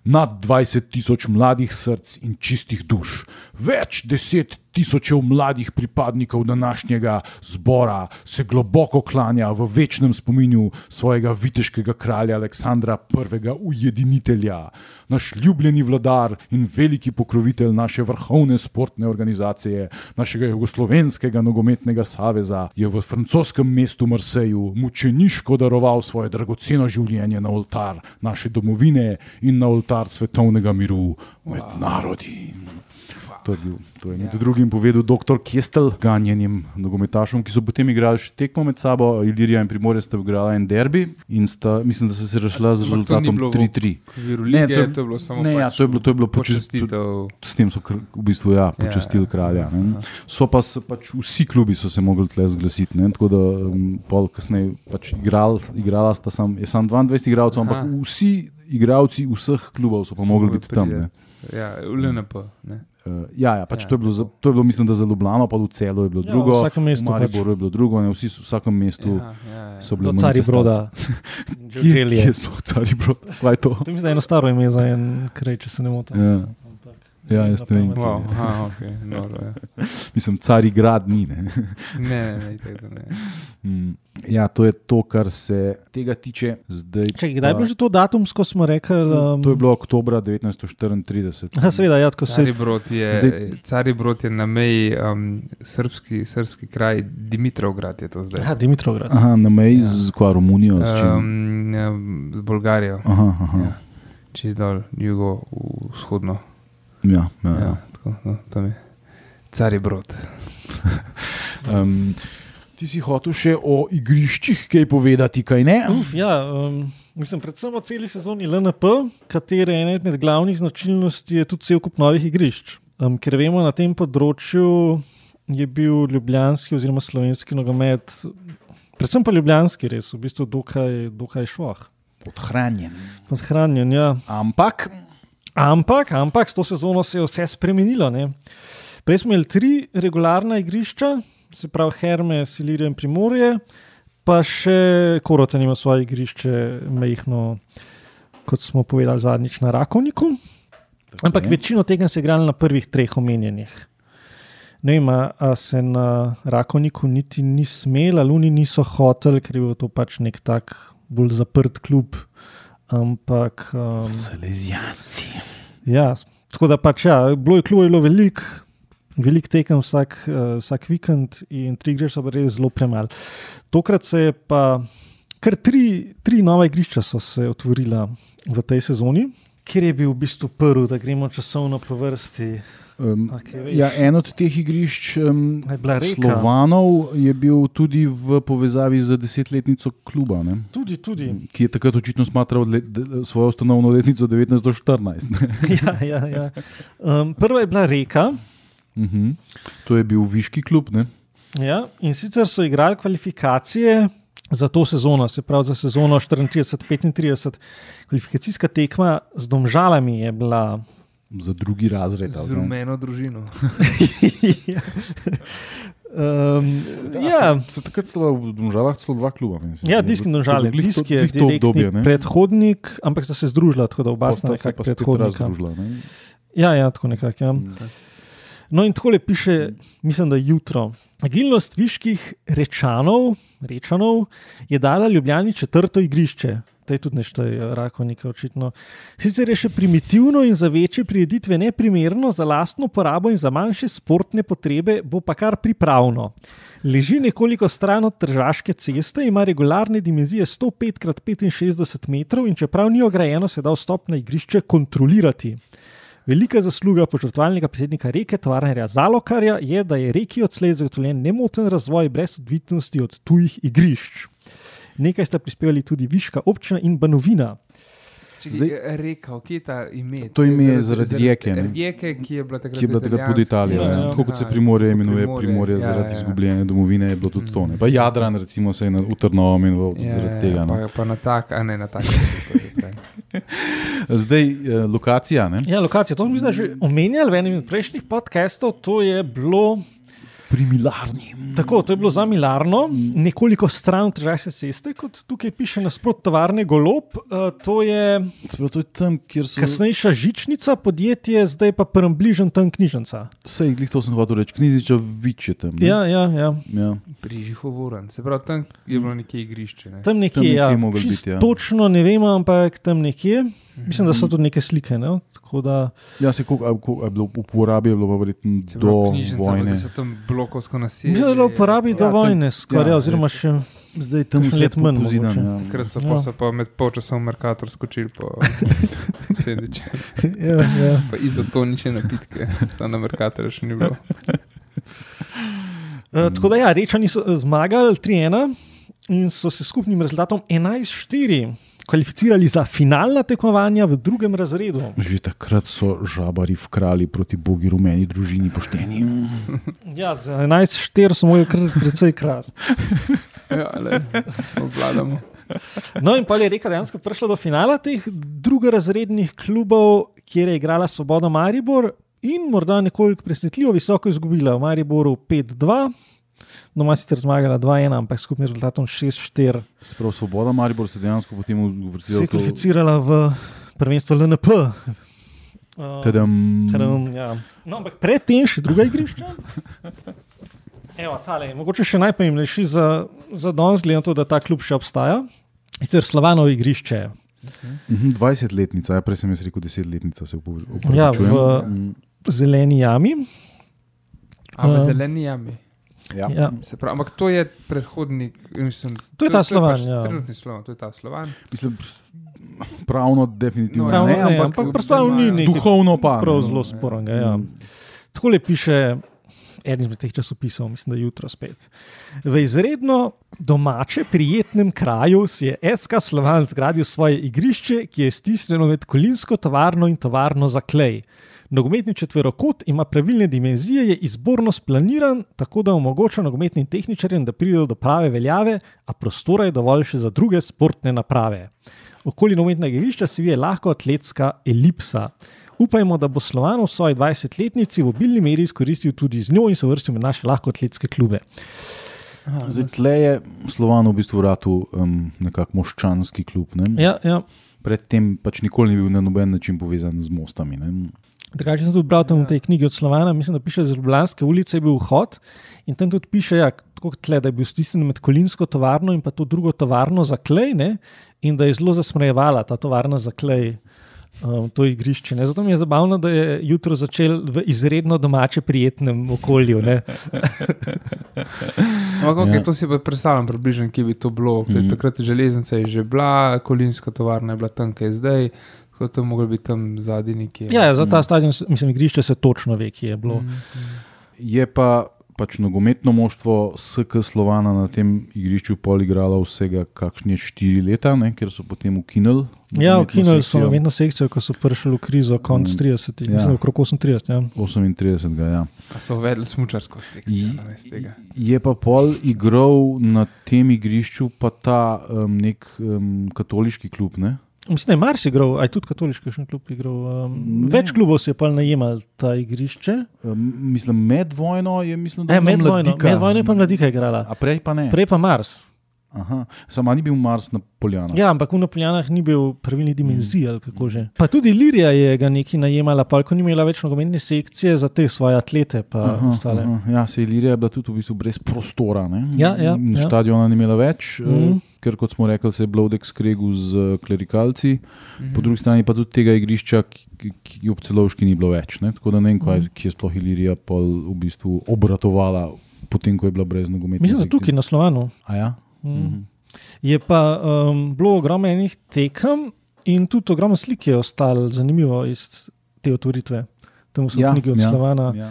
nad 20 tisoč mladih src in čistih duš, več deset tisočev mladih pripadnikov današnjega zbora se globoko klanja v večnem spominju svojega viteškega kralja Aleksandra I. ujedinitelja. Naš ljubljeni vladar in veliki pokrovitelj naše vrhovne sportne organizacije, našega Jugoslovenskega nogometnega saveza, je v francoskem mestu Marseju mučeniško daroval svoje dragoceno življenje na oltar naše domovine in na oltar svetovnega miru med narodi. To je, bil, to je med Ja. drugim povedal dr. Kestel, ganjenim nogometašom, ki so potem igrali še tekmo med sabo. Ilirija in Primorje sta igrala en derbi in sta, mislim, da so se rešila z rezultatom bilo v 3-3. okviru Ne, to je- to je bilo samo Ne, ja, pač to je bilo, to je bilo počest, počastitev. s tem so kr- v bistvu ja, počastili ja, kralja. Ne. So pa se pač vsi klubi so se mogli tle zglasiti. Ne, tako da um, pol kasneje pač igral, igrala sta sam, je sam 22 igralcev, ampak vsi igralci vseh klubov so pa So mogli biti tam. Ne. Ja, v LNP. Ne. Uh, ja, ja, pač Ja, to, je bilo, za- to je bilo, mislim, da za Ljubljano, pa v celu je bilo Ja, drugo. v vsakem mestu Mariboru je bilo drugo, ne, vsi v vsakem mestu Ja, ja, ja. so bili Cari Broda. Kje, je sploh Cari Brod? Kaj je to? To je eno staro ime za en kraj, če se ne motim. Ja. Ja, jaz ne vem. Wow, aha, okay, noro, ja. Mislim, Cari grad ni. Ne. Ne, ne, ne, da ne. Mm, Ja, to je to, kar se tega tiče. Zdaj, Čekaj, kdaj je bilo že to datumsko, smo rekli? Um, To je bilo oktober 1934. Aha, seveda, ja, tako se Caribrod je, Zdaj- Caribrod je na meji um, srpski, srpski kraj, Dimitrovgrad je to zdaj. Aha, Dimitrov. Aha, na meji Ja. z kva, Romunijo. s čim? Um, ja, z Bolgarijo, Aha, aha. ja. čez dol, jugo, vzhodno. Ja, ja, Ja, ja. tako, no, tam je Caribrod. Um, ti si hotel še o igriščih kaj povedati, kaj ne? Uf, ja, um, mislim, predvsem o celi sezoni LNP, katere ena izmed glavnih značilnosti je tudi cel kup novih igrišč. Um, ker vemo, na tem področju je bil ljubljanski oziroma slovenski nogomet, predvsem pa ljubljanski, res v bistvu dokaj, dokaj šloh. Podhranjen. Podhranjen, ja. Ampak, Ampak, ampak s to sezono se je vse spremenilo. Ne? Prej smo imeli tri regularna igrišča, se pravi Hermes, Ilirija in Primorje, pa še Koroten ima svoje igrišče, mehko, kot smo povedali zadnjič na Rakovniku. Ampak je. večino tega se je igralo na prvih treh omenjenih. Ne vem, a a se na Rakovniku niti ni smel, ali oni niso hoteli, ker je bil to pač nek tak bolj zaprt klub. Ampak. Um, Salezijanci. Ja, tako da pač, ja, bilo je klubov je bilo veliko, veliko tekem vsak, uh, vsak vikend in tri igre so res zelo premalo. Tokrat se je pa kar tri, tri nova igrišča so se otvorila v tej sezoni, kjer je bil v bistvu prvi, da gremo časovno po vrsti. Um, veš? ja, en od teh igrišč um, je? Slovanov je bil tudi v povezavi z desetletnico kluba. Ne? Tudi, tudi. Ki je takrat očitno smatral let, de, svojo ustanovno letnico 1914. ne. ja, ja, ja. Um, prva je bila Reka. Mhm. To je bil viški klub. Ne? Ja, in sicer so igrali kvalifikacije za to sezono, se pravi za sezono 34-35. Kvalifikacijska tekma z domžalami je bila. Za drugi razred. ali Z ne? rumeno družino. um, Ja, ja, se, se takrat celo v Domžalah celo dva kluba. se ja, disk in domžale. Disk je to obdobje. direktni ne. predhodnik, ampak sta se združila, tako da oba sta se predhodnika. razdružila. ne. Ja, ja, tako nekako. Ja. No, in tako le piše, mislim, da jutro. Agilnost viških rečanov, rečanov je dala Ljubljani četrto igrišče. To je tudi nešteje, rakovnika, očitno. Sicer je še primitivno in za večje prireditve neprimerno, za lastno porabo in za manjše sportne potrebe bo pa kar pripravno. Leži nekoliko stran od Tržaške ceste, ima regularne dimenzije 105 x 65 metrov in čeprav ni ograjeno, se da vstop na igrišče kontrolirati. Velika zasluga požrtvalnega predsednika reke, tovarnarja Zalokarja, je, da je reki odslej zagotovljen nemoten razvoj brez odvisnosti od tujih igrišč. Nekaj sta prispevali tudi Viška občina in Banovina. Zdaj, rekel, kje je ta ime? To ime je zaradi Rijeke, ne? Rijeke, ki je bila takrat, je bila takrat pod Italijo. Ja, Ja, ja. Tako kot se Aha, Primorje tako imenuje, Primorje, Primorje ja, zaradi ja. izgubljene domovine je bilo tudi to. Ne. Pa Jadran, recimo, se je na, v Trnovo imenoval tudi zaradi tega. no. Pa, pa na tak, a ne na tak. Zdaj, eh, lokacija. Ne? Ja, lokacija, to smo že omenjali v enem od prejšnjih podcastov. To je bilo pri Milarni. Tako, to je bilo za Milarno, nekoliko stran od Tržajske ceste, kot tukaj piše nasprot tovarne Golob. Uh, to je Sprav, to je tam, kjer so. kasnejša žičnica, podjetje, zdaj pa prvem bližnjem tam knjižnica. Sej, glih to sem hotel reči, Kniziča Vič je tam. ne? Ja, ja, ja. ja. Pri Žihovoran, se pravi, tam je bilo nekje igrišče. Ne? Tam nekje, Tam nekje ja. biti, ja. Točno ne vemo, ampak tam nekje. Mislim, da so tudi neke slike. Ne? Tako Da, Ja, se koliko koliko je bilo v uporabi, je bilo verjetno do vojne. Naselje. mislim, da je bilo uporabi do Ja, vojne, skoraj, ja, ja, oziroma še Zdaj tam vse let manj mogoče. Ja. Takrat so Ja. pa, so pa med polčasom Merkator skočili po sediče. ja, ja. Pa izotonične napitke, tam na Merkatorju še ni bilo. Uh, tako da, ja, rečani so eh, zmagali 3-1 in so se skupnim rezultatom 11-4 kvalificirali za finalna tekmovanja v drugem razredu. Že takrat so žabari vkrali proti bogi rumeni družini pošteni. Ja, za 11-4 so kar precej krast. Ja, le, obvladamo. No, in pa je reka dejansko prišla do finala teh drugorazrednih klubov, kjer je igrala Svoboda Maribor in morda nekoliko presenetljivo visoko izgubila v Mariboru 5-2. Doma sicer zmagala 2-1, ampak s skupnim rezultatom 6-4 Sprav Svoboda Maribor se dejansko potem se uvrstila je v to. kvalificirala v prvenstvo LNP. Uh, Tadam. Tadam, ja. No, ampak predtem še druga igrišča. Evo, tale, mogoče še najpomembnejši za, za danes, glede na to, da ta klub še obstaja. Sicer Slovano igrišče. Mhm, 20-letnica, ja, prej sem jaz rekel 10-letnica, se Ja, upravičujem. v zeleni jami. A v Ja. zeleni jami. Ja. Ja. Pravi, ampak to je predhodnik. Mislim, To je ta Slovan, pač ja. Trenutni slovan, to je ta slovan. Mislim, pravno definitivno No, Pravno ne, ne, ampak ampak predstavljamo ni nekaj duhovno pa. prav ne, zelo no. spornega. Ja. Mm. Takole piše eden izmed teh časopisov, mislim, da jutro spet. V izredno domače, prijetnem kraju si je SK Slovan zgradil svoje igrišče, ki je stisnjeno med kolinsko tovarno in tovarno za klej. Nogometni četverokot ima pravilne dimenzije, je izborno splaniran, tako da omogoča nogometnim tehničarjem, da pridejo do prave veljave, a prostora je dovolj še za druge sportne naprave. Okoli nogometnega igrišča se vije lahko atletska elipsa. Upajmo, da bo Slovan v svoji 20-letnici v obilni meri izkoristil tudi z njo in se vrstil med naše lahko atletske klube. Aha, Zdaj, tle je Slovan v bistvu vratu um, nekako moščanski klub. Ne? Ja, ja. Predtem pač nikoli ni bil na noben način povezan z mostami. Ne? Drugače sem tudi bral tam v tej knjigi od Slovana, mislim, da piše, da z Ljubljanske ulice je bil vhod in tam tudi piše, ja, tle, da je bil stisnjen med kolinsko tovarno in pa to drugo tovarno za klej ne, in da je zelo zasmejevala ta tovarna za klej. Um, to igrišče. Ne. Zato mi je zabavno, da je jutro začel v izredno domače, prijetnem okolju. Ampak, okay, Ja. ja. to si pa predstavljam, približno, kje bi to bilo. Mm. -hmm. Takrat je železnica je že bila, kolinska tovarna je bila tam, kjer je zdaj, tako da to moglo biti tam zadnji nekje. Ja, za ta stadion, se- mislim, igrišče se točno ve, kje je bilo. Mm, Je pa pač nogometno moštvo SK Slovana na tem igrišču pol igralo vsega kakšne štiri leta, ne, ker so potem ukinili. Ja, ukinuli so nogometno sekcijo, ko so prišli v krizo, konc Mm, 30, ja. ja. mislim, okrog 38. Ja. 38. Ja. A so uvedli smučarsko sekcijo Je-. Je pa pol igral na tem igrišču pa ta um, nek um, katoliški klub. Ne? Mislim, da je Mars igral, aj tudi katoliški klub igral. Um, Ne. več klubov si je pa najemal ta igrišče. Um, mislim, med vojno je mislim, da E, je bila med, vojno, Mladika. med vojno je pa mladika igrala, A prej pa ne. prej pa Mars. Aha, Sama ni bil Mars na Poljanah. Ja, ampak v Napolijanah ni bil pravilnih dimenzij ali kako že. Pa tudi Lirija je ga nekaj najemala, pa ko ni imela več nogometne sekcije za te svoje atlete. Aha, ostale. aha. Ja, se je Ilirija je bila tudi v bistvu brez prostora. Ne? Ja, ja, ja. Stadiona ni imela več, mm. Ker kot smo rekli, se je Blodek skregal z eh, klerikalci, Mhm. po drugi strani pa tudi tega igrišča, ki, ki ob celovški ni bilo več. Ne? Tako da ne vem, kaj, Mhm. ki je sploh Ilirija pol v bistvu obratovala, potem ko je bila brez nogometne. Mislim, da tukaj na Slovanu. A ja? Mm. Mhm. Je pa um, bilo ogromno enih tekem in tudi ogromno slik je ostalo zanimivo iz te otvoritve. Tam so Ja, knjige od ja, Slovana. Ja.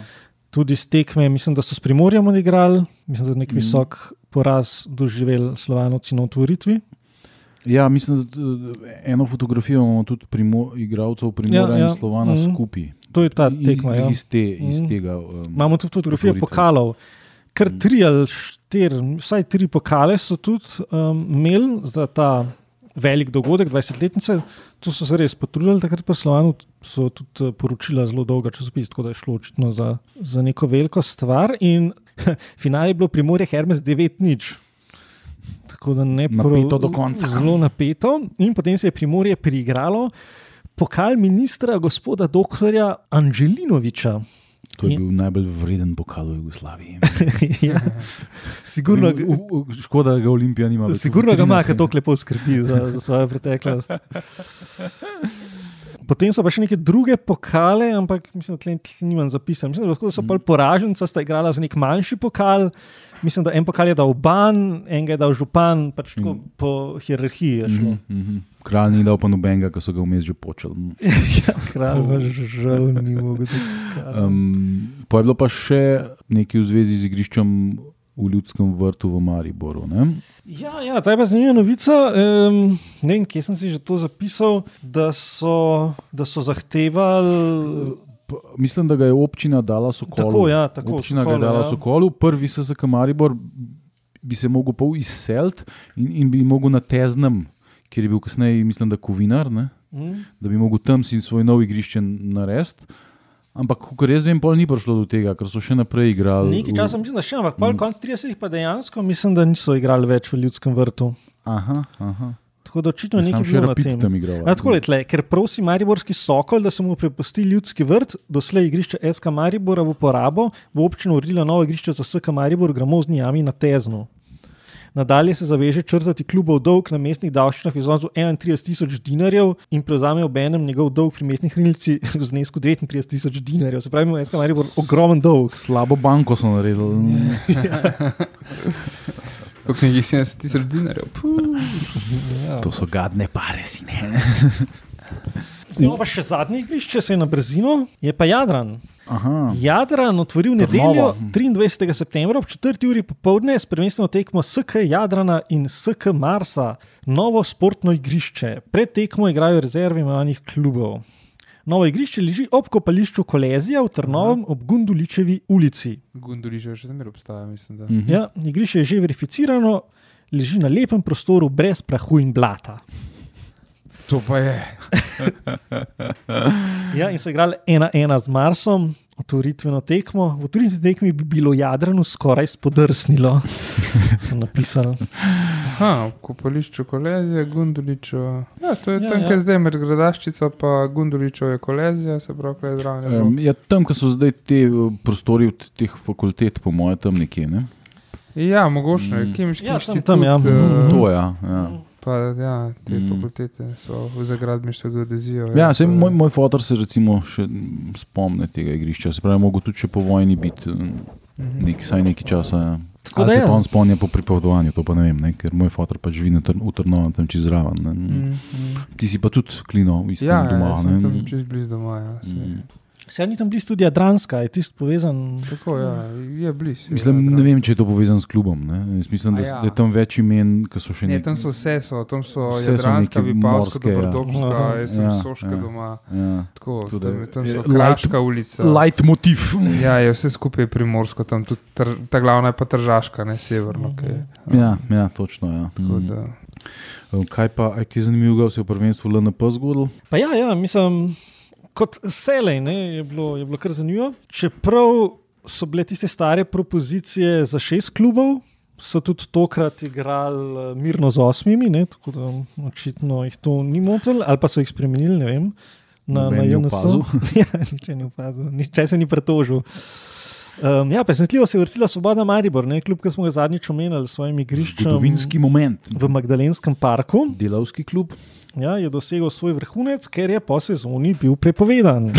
Tudi z tekme, mislim, da so s Primorjem odigrali, mislim, da je nek Mhm. visok poraz doživeli Slovanovci na otvoritvi. ja, mislim, da eh, eno fotografijo imamo tudi primo, igralcev Primora Ja, ja, in Slovana mm. skupaj. To je ta tekma. Ja. Iz, te, iz Mhm. tega. Um, Imamo tudi fotografije otvoritve. pokalov. Kar Mhm. tri ali štiri, vsaj tri pokale so tudi um, imeli za ta velik dogodek, 20-letnice. To so se res potrudili, takrat pa Slovanu so tudi eh, poročila zelo dolga časopis, tako da je šlo očitno za, za neko veliko stvar. In Finale je bilo Primorje Hermes 9-0. Tako da ne Napeto do konca. Zelo napeto. In potem se je Primorje priigralo pokal ministra gospoda doktorja Anželinoviča. To je bil najbolj vreden pokal v Jugoslaviji. ja. Sigurno, U- u- u- Škoda, da ga Olimpija nima več. Sigurno ga ima, 13. ker tako lepo skrbi za, za svojo preteklost. Potem so pa še neke druge pokale, ampak mislim, da tle nimam zapisan. Mislim, da, so pol poraženca sta igrala za nek manjši pokal. Mislim, da en pokal je dal ban, enega je dal župan, pač tako po hierarhiji je šlo. Mhm, mhm. Kralj ni dal pa nobenega, ki so ga vmes že počeli. ja, kralj pa žal ni mogel. Um, pa je bilo pa še nekaj v zvezi z igriščem v Ljudskem vrtu v Mariboru. Ne? Ja, ja, ta je pa zanimiva novica. Um, ne vem, kje sem si že to zapisal, da so, da so zahtevali. Mislim, da ga je občina dala Sokolu. Tako, ja, tako, občina ga je Sokolu, dala ja. Sokolu, prvi SSK Maribor bi se mogel pol izseliti in, in bi mogel na Teznem, kjer je bil kasneje, mislim, da Kovinar, ne? Hm? da bi mogel tam si svoj nov igrišče narediti. Ampak, kot jaz vem, pol ni prišlo do tega, ker so še naprej igrali. Nekaj v- časa mislim, da še, ampak pol konc 30 pa dejansko mislim, da niso igrali več v ljudskem vrtu. Aha, aha. Tako da očitno nekaj še rapid tam igral. A, tako je, tle, ker prosi Mariborski sokol, da se mu prepusti ljudski vrt, doslej igrišče SK Maribora v uporabo, bo občina uredila novo igrišče za SK Maribor gramozni jami na Teznu. Nadalje se zaveže črtati klubov dolg na mestnih davščinah v iznosu 31 tisoč dinarjev in prevzame obenem njegov dolg pri mestnih hranilci v znesku 39 tisoč dinarjev. Se pravi, SK Maribor ogromen dolg. Slabo banko so naredili. V knjigi 70 tisoč dinarjev. Ja. To so gadne pare, si ne. Zdaj pa še zadnje igrišče, se je na brzino, je pa Jadran. Aha. Jadran otvoril nedeljo 23. septembra ob 4. uri popovdne s prvenstveno tekmo SK Jadrana in SK Marsa, novo športno igrišče. Pred tekmo igrajo rezerve imenovanih klubov. Novo igrišče leži ob kopališču Kolezija v Trnovem ob Gunduličevi ulici. Gunduriže še zmeraj obstaja, mislim. Da. Mhm. Ja, igrišče je že verificirano, leži na lepem prostoru brez prahu in blata. To pa je. Ja, in so igrali ena ena z Marsom, otvoritveno tekmo. V otvoritveni tekmi bi bilo Jadranu skoraj spodrsnilo. Sem napisal. Aha, v kopališču Kolezija, Gunduličo. Ja, to je Ja, ja, tam, ja. kjer zdaj med gradaščico, pa Gunduličo je Kolezija, se pravi, kaj je zraven. Um, ja, tam, kjer so zdaj te uh, prostori od teh fakultet, po mojem, tam nekje. Ne? Ja, mogoče, Mm. mm. kemički Ja, tam- inštitut. tam, ja. eh, To je. Ja, ja. Pa ja, te Mm. mm. fakultete so v zagradbištvu geodezijo. ja sej, je- moj, moj fotor se recimo še mm, spomne tega igrišča. Se pravi, mogo tudi še po vojni biti um, Mhm. nek, saj nekaj časa. Ja. Tako da se ja. pa on spomni po pripovedovanju, to pa ne vem, ne? ker moj fotor pa živi Tr- v Trnovem, tam čez zraven. Mm, mm. Ti si pa tudi klino v istem Ja, ja, doma. sem tam čez blizu doma. Ja. Mm. Se ni tam blizu tudi Jadranska, je tisti povezan. Tako ja, je blizu. Mislim, ne vem, če je to povezano s klubom. Ne? Jaz mislim, da, A ja. ja. da je tam več imen, ki so še Ne, nek- tam so vse, so, tam so Vse Jadranska, Vipavska, ja. Dobrodobska, Aha. jaz sem Ja, Soška ja. doma. Ja. Tako, Tudi tam, tam je so light- Kraška ulica. Light motiv. Ja, je vse skupaj primorsko, tam tudi tr, ta glavna je pa Tržaška, ne severno. Mhm. Okay. Ja, ja, točno. Ja. Tako Mm. da, Kaj pa, a kaj je zanimivo, se je v prvenstvu LNP zgodilo? Pa ja, ja mislim, kot vselej ne, je, bilo, je bilo kar zanimivo. Čeprav so bile tiste stare propozicije za šest klubov, so tudi tokrat igrali eh, mirno z osmimi, ne, tako da očitno jih to ni motilo, ali pa so jih spremenili, ne vem. Na, na ni JNS. opazil. ja, nič ni opazil, nič se ni pretožil. Um, ja, presenetljivo se je vrstila Svoboda Maribor, ne, kljub temu smo ga zadnjič omenjali s svojim igriščem Zgodovinski moment. v Magdalenskem parku. Delavski klub. Ja, je dosegel svoj vrhunec, ker je po sezoni bil prepovedan.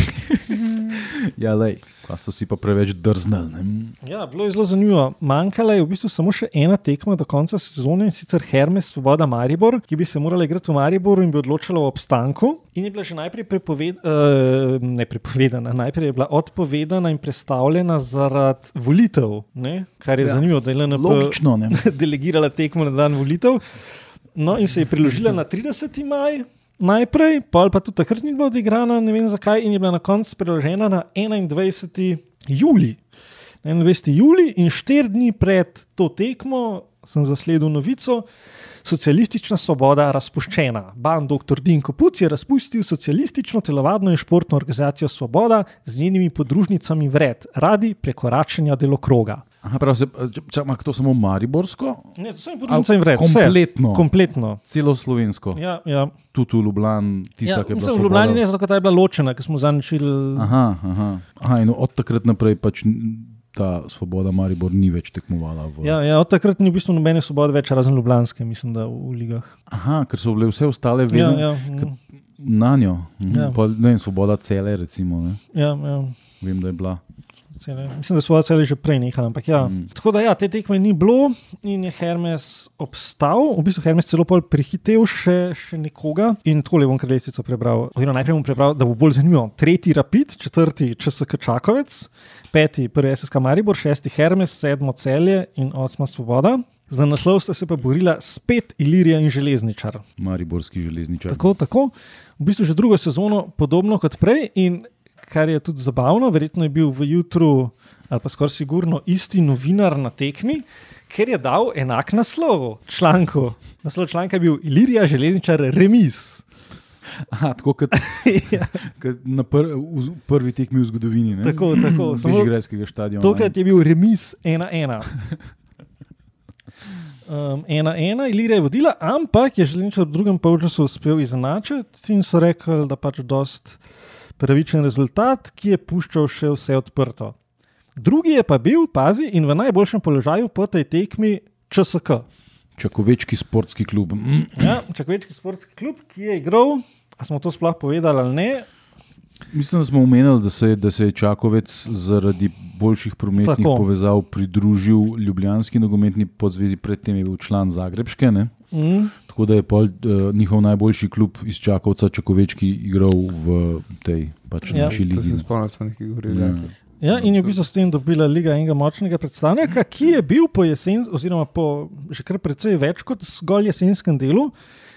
Ja, lej. Pa so si pa preveč drznili. Ja, bilo je zelo zanimivo. Manjkala je v bistvu samo še ena tekma do konca sezone in sicer Hermes Svoboda Maribor, ki bi se morala igrati v Mariboru in bi odločala o obstanku. In je bila že najprej prepoved, uh, ne prepovedana, najprej je bila odpovedana in predstavljena zaradi volitev, ne? kar je Ja. zanimivo, da je LNP Logično. Delegirala tekmo na dan volitev. No, in se je priložila na 30. maj. Najprej, pol pa tudi takrat ni bila odigrana, ne vem zakaj, in je bila na koncu preložena na 21. juli. Na 21. juli in štiri dni pred to tekmo sem zasledil novico. Socialistična svoboda razpuščena. Ban dr. Dinko Puc je razpustil socialistično telovadno in športno organizacijo Svoboda z njenimi podružnicami vred, radi prekoračenja delokroga. Aha, prav, se, čak, ima to samo Mariborsko? Ne, to sem potem sem rekel. vse. Kompletno. Kompletno. Celo slovensko. Ja, ja. Tudi v Ljubljani, tista, Ja, ki je bila. mislim, v. Ljubljani ne zato, ker ta je bila ločena, ker smo zaničili. Aha, aha. aha in od takrat naprej pač ta svoboda Maribor ni več tekmovala. V... Ja, ja, od takrat ni v bistvu nobene svobode več, razen Ljubljanske, mislim, da v, v ligah. Aha, ker so bile vse ostale Ja, vezane ja, ker- mm, na njo. Mhm. Ja. Pa, ne svoboda cele, recimo. Ne? ja, ja. Vem, da je bila. Cele. Mislim, da so cele že prej nehali. ampak Ja. Mm. Tako da ja, te tekme ni bilo in je Hermes obstal. V bistvu Hermes celo pol prehitev še, še nekoga. In tako le bom kar lestvico prebral. Oziroma najprej bom prebral, da bo bolj zanimivo. Tretji Rapid, četrti ČSK Čakovec, peti prvi SSK Maribor, šesti Hermes, sedmo Celje in osma Svoboda. Za naslov sta se pa borila spet Ilirija in Železničar. Mariborski železničar. Tako, tako. V bistvu že drugo sezono podobno kot prej. In kar je tudi zabavno, verjetno je bil v jutru, ali pa skoraj sigurno, isti novinar na tekmi, ker je dal enak naslov članku. Naslov članka je bil Ilirija, železničar, remis. Aha, tako kot, ja, kot na pr, v prvi tekmi v zgodovini. Ne? tako, tako. Samo Bežigrajskega stadiona. Tokrat je bil remis 1-1. Um, ena, ena, Ilirija je vodila, ampak je želeničar v drugem polčasu uspel izenačiti in so rekli, da pač dost pravičen rezultat, ki je puščal še vse odprto. Drugi je pa bil, pazi, in v najboljšem položaju po tej tekmi ČSK. Čakovečki sportski klub. Mm. Ja, Čakvečki sportski klub, ki je igral, a smo to sploh povedali ali ne, Mislim, da smo omenili, da se, da se je Čakovec zaradi boljših prometnih. Tako. povezav pridružil Ljubljanski nogometni podzvezi, predtem je bil član Zagrebške. Ne? mm, Tako da je pol, uh, njihov najboljši klub iz Čakovca, Čakovečki, igral v tej pač Ja. naši To ligi. se spomnim, smo nekaj govorili. Ja. Ja. Ja, in je v bistvu s tem dobila Liga enega močnega predstavnika, ki je bil po jesen, oziroma po že kar precej več kot zgolj jesenskem delu,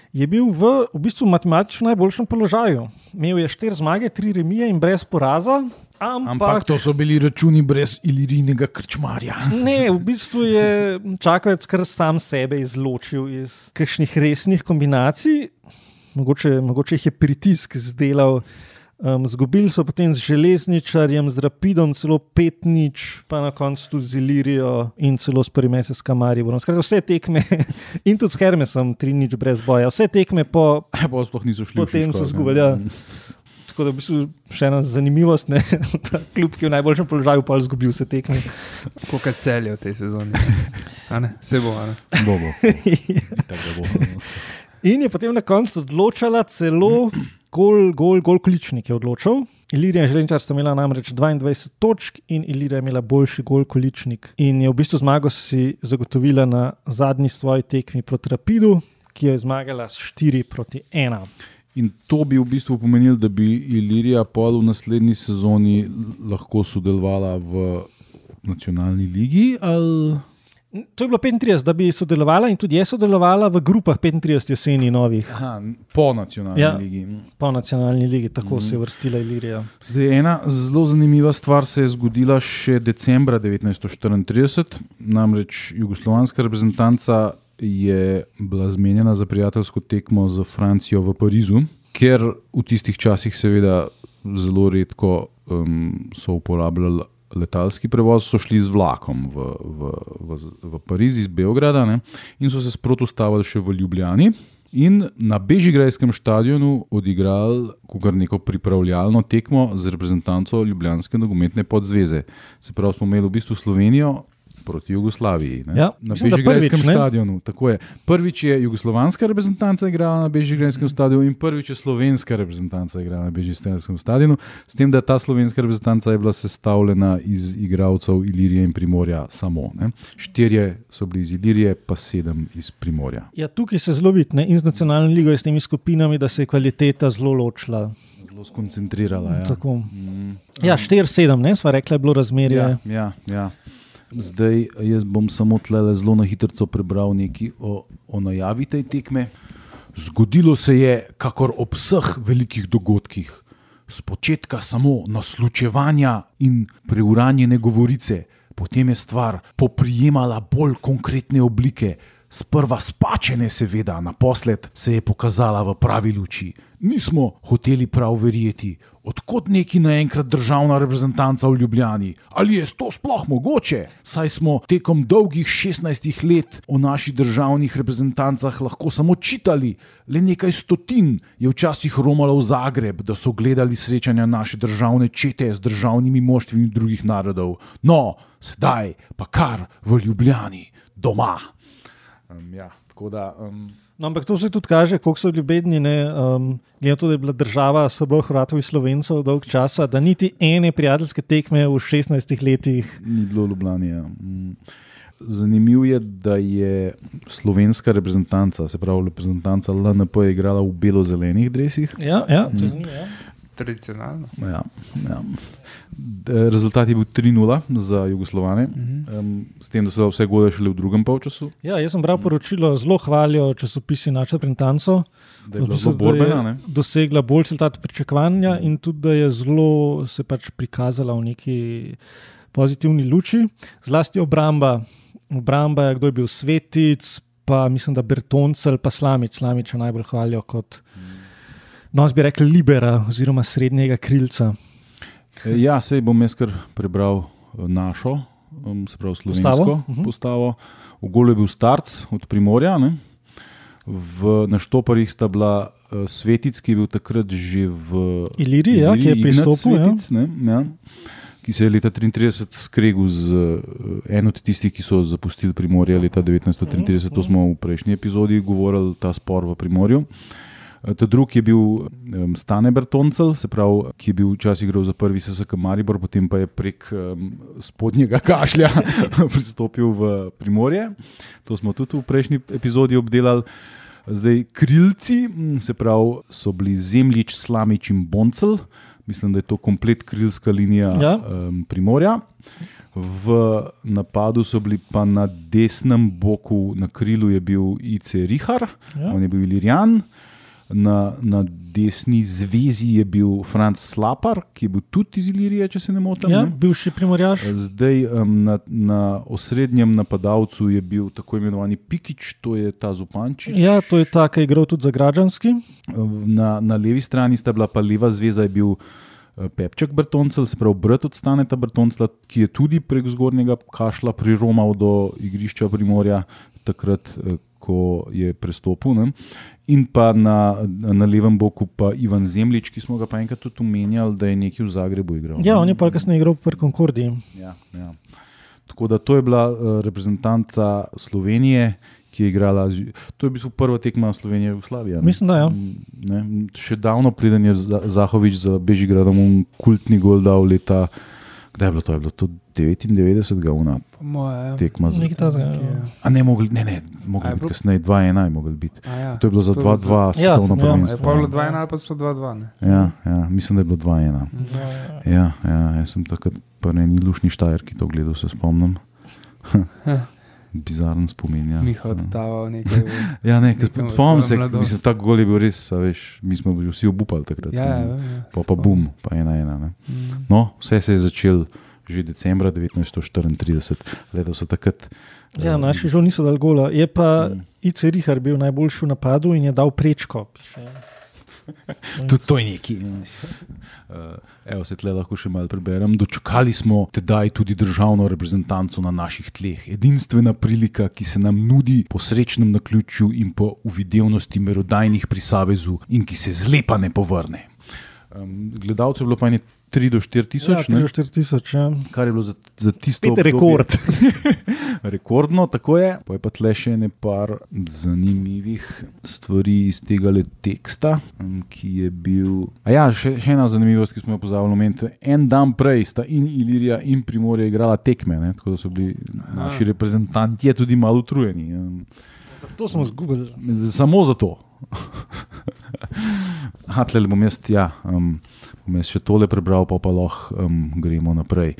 je bil v, v bistvu matematično najboljšem položaju. Imel je štiri zmage, tri remije in brez poraza. Ampak, Ampak to so bili računi brez ilirijnega krčmarja. ne, v bistvu je Čakovec kar sam sebe izločil iz kakšnih resnih kombinacij, mogoče, mogoče jih je pritisk zdelal. Um, zgubili so potem z železničarjem, z Rapidom, celo pet nič, pa na koncu tudi z Ilirijo in celo s prvim SSK Mariborom. Skratka, vse tekme in tudi s Hermesom, tri nič brez boja. Vse tekme po, Pa sploh niso šli. Potem so izgubili, ja. Tako da v bistvu še ena zanimivost, ne, da kljub ki je v najboljšem položaju, pa je izgubil vse tekme. Koliko celje v tej sezoni? A ne? Se bo, a ne? Bo, bo. Bo. In je potem na koncu odločala celo gol, gol, gol količnik je odločil. Ilirija in Želenčar sta imela namreč 22 točk in Ilirija je imela boljši gol količnik. In je v bistvu zmago si zagotovila na zadnji svoji tekmi proti Rapidu, ki jo je zmagala s 4 proti 1. In to bi v bistvu pomenilo, da bi Ilirija pol v naslednji sezoni lahko sodelovala v nacionalni ligi. Ali... To je bilo 35, da bi sodelovala in tudi je sodelovala v grupah 35 jeseni novih. Aha, po nacionalni Ja. ligi. Po nacionalni ligi, tako mm Mhm. se je vrstila Ilirija. Zdaj, ena zelo zanimiva stvar se je zgodila še decembra 1934, namreč jugoslovanska reprezentanca je bila zmenjena za prijateljsko tekmo z Francijo v Parizu, ker v tistih časih, seveda, zelo redko um, so uporabljali letalski prevoz, so šli z vlakom v, v, v, v Pariz iz Beograda ne, in so se sproti ustavili še v Ljubljani. In na Bežigrajskem stadionu odigrali kar neko pripravljalno tekmo z reprezentanco Ljubljanske nogometne podzveze. Se pravi, smo imeli v bistvu Slovenijo proti Jugoslaviji. ne. Ja, na Bežigrajskem stadionu. Tako je. Prvič je jugoslovanska reprezentanca igrala na Bežigrajskem stadionu in prvič je slovenska reprezentanca igrala na Bežigrajskem stadionu. S tem, da ta slovenska reprezentanca je bila sestavljena iz igralcev Ilirije in Primorja samo. Ne. Štirje so bili iz Ilirije, pa sedem iz Primorja. Ja, tukaj se zelo vidi ne, in z nacionalno ligo in s temi skupinami, da se je kvaliteta zelo ločila. Zelo skoncentrirala. Ja. Mm. Ja, 4-7, ne, sva rekla, je bilo razmerje. Ja, ja, ja. Zdaj jaz bom samo tle zelo na hitro prebral nekaj o, o najavi te tekme. Zgodilo se je, kakor ob vseh velikih dogodkih, spočetka samo naslučevanja in preuranjene govorice, potem je stvar poprijemala bolj konkretne oblike. Sprva spačene, seveda, naposled se je pokazala v pravi luči. Nismo hoteli prav verjeti, odkot neki naenkrat državna reprezentanca v Ljubljani. Ali je to sploh mogoče? Saj smo tekom dolgih 16 let o naših državnih reprezentancah lahko samo čitali. Le nekaj stotin je včasih romalo v Zagreb, da so gledali srečanja naše državne čete z državnimi moštvi drugih narodov. No, zdaj pa kar v Ljubljani, doma. Um, ja, tako da. Um, No, ampak to se tudi kaže, koliko so ljubedni. Um, Glede na to, da je bila država Srbov, Hrvatov in Slovencev dolg časa, da niti ene prijateljske tekme v 16 letih. Ni bilo Ljubljana. Ja. Mm. Zanimivo je, da je slovenska reprezentanca, se pravi reprezentanca LNP, igrala v belo-zelenih drevesih. Ja, ja, zanimivo. Ja. Tradicionalno. Ja, ja. Rezultat je bil 3-0 za Jugoslovane, uh -huh. um, s tem, da so vse gole šele v drugem polčasu. Ja, jaz sem bral poročilo, zelo hvalijo časopisi naše reprezentance. Da je bila zelo borbena. Dosegla boljši rezultat pričakovanja in tudi, da je zelo se pač prikazala v neki pozitivni luči. Zlasti obramba. Obramba kdo je bil svetic, pa mislim, da Bertoncel, pa Slamič. Slamiča najbolj hvalijo kot, no, bi rekli, libera oziroma srednjega krilca. Ja, sej bom jaz kar prebral našo, se pravi slovensko postavo. Mhm. postavo. V golu je bil starc od Primorja, ne? v naštoparjih sta bila uh, Svetic, ki je bil takrat že v Iliriji, ja, ki je pristopil. Svetic, ja. Ne, ja, ki se je leta 1933 skregal z uh, eno od tistih, ki so zapustili Primorje leta 1933. To smo v prejšnji epizodi govorili, ta spor v Primorju. Ta drugi je bil um, Stane Bertoncel, se pravi, ki je bil včasih igral za prvi SSK Maribor, potem pa je prek um, spodnjega kašlja pristopil v Primorje. To smo tudi v prejšnji epizodi obdelali. Zdaj, krilci, se pravi, so bili Zemljič, Slamič in Boncel, mislim, da je to komplet krilska linija Ja. um, Primorja. V napadu so bili pa na desnem boku, na krilu je bil IC Rihar, Ja. on je bil Ilirijan. Na, na desni zvezi je bil Franz Slapar, ki je bil tudi iz Ilirije, če se ne motim. Ja, ne. bivši primorjaš. Zdaj um, na, na osrednjem napadalcu je bil tako imenovani Pikič, to je ta Zupančič. Ja, to je ta, ki je igral tudi za Građanski. Na, na levi strani sta bila pa leva zveza, je bil eh, Pepček Brtoncel, se pravi brat od Staneta Brtoncla, ki je tudi prek zgornjega kašla priromal do igrišča Primorja, takrat, eh, ko je prestopil. Ne? In pa na, na levem boku pa Ivan Zemljič, ki smo ga pa enkrat tudi omenjali, da je nekaj v Zagrebu igral. Ja, on je pa kasneje igral pri Concordii. Ja, ja. Tako da to je bila uh, reprezentanca Slovenije, ki je igrala. To je v bistvu prva tekma Slovenije v Slaviji. Mislim, da ja. Ne, še davno preden je Za- Zahovič za Bežigradom kultni gol dal leta. Kdaj je bilo to? Je bilo to 99, una moje, tekma. Za, Nekaj, ja. ja. a ne, mogli, ne, ne, mogli je biti bilo- kasneje 2-1, je mogli biti. Ja. To je bilo za To je bilo 2-2 Ja, svetovno ja, Je prvenstvo. pa bilo ja. 2-1 ali pa so 2-2. ne? Ja, ja, mislim, da je bilo 2-1. Ja, ja, jaz sem takrat pa ne lušni štajer, ki to gledal, se spomnim. Bizaren spomin. Ja. Miha oddaval nekaj. Ja, ne, spomnim se, mislim, ta gol je bil res, a veš, mi smo že vsi obupali takrat. Ja, ja, ne. ja. Pa pa bum, pa ena ena. Ne. Mm. No, vse se je začelo že decembra 1934, letos so takrat. Ja, eh, naši žal niso dal gola. Je pa Mm. IC Rihar bil najboljši v napadu in je dal prečko. piše. Tudi to je neki. Uh, evo, se tle lahko še malo preberem. Dočakali smo tedaj tudi državno reprezentanco na naših tleh. Edinstvena prilika, ki se nam nudi po srečnem naključju in po uvidevnosti merodajnih pri Savezu in ki se zlepa ne povrne. Um, gledalcev je bilo pa ne 3 do 4 Ja, tisoč, 3 ne, do 4 tisoč. Ja. kar je bilo za, za tisto obdobje rekord. Rekordno, tako je. Pa je pa tle še nekaj zanimivih stvari iz tega teksta, ki je bil. A ja, še, še ena zanimivost, ki smo jo pozabili omeniti. En dan prej sta in Ilirija in Primorje igrala tekme, ne? tako da so bili naši reprezentanti tudi malo utrujeni. To smo izgubili. Samo zato. Hatlel bom jaz, ja, um, bom jaz še tole prebral, pa pa lahko um, gremo naprej.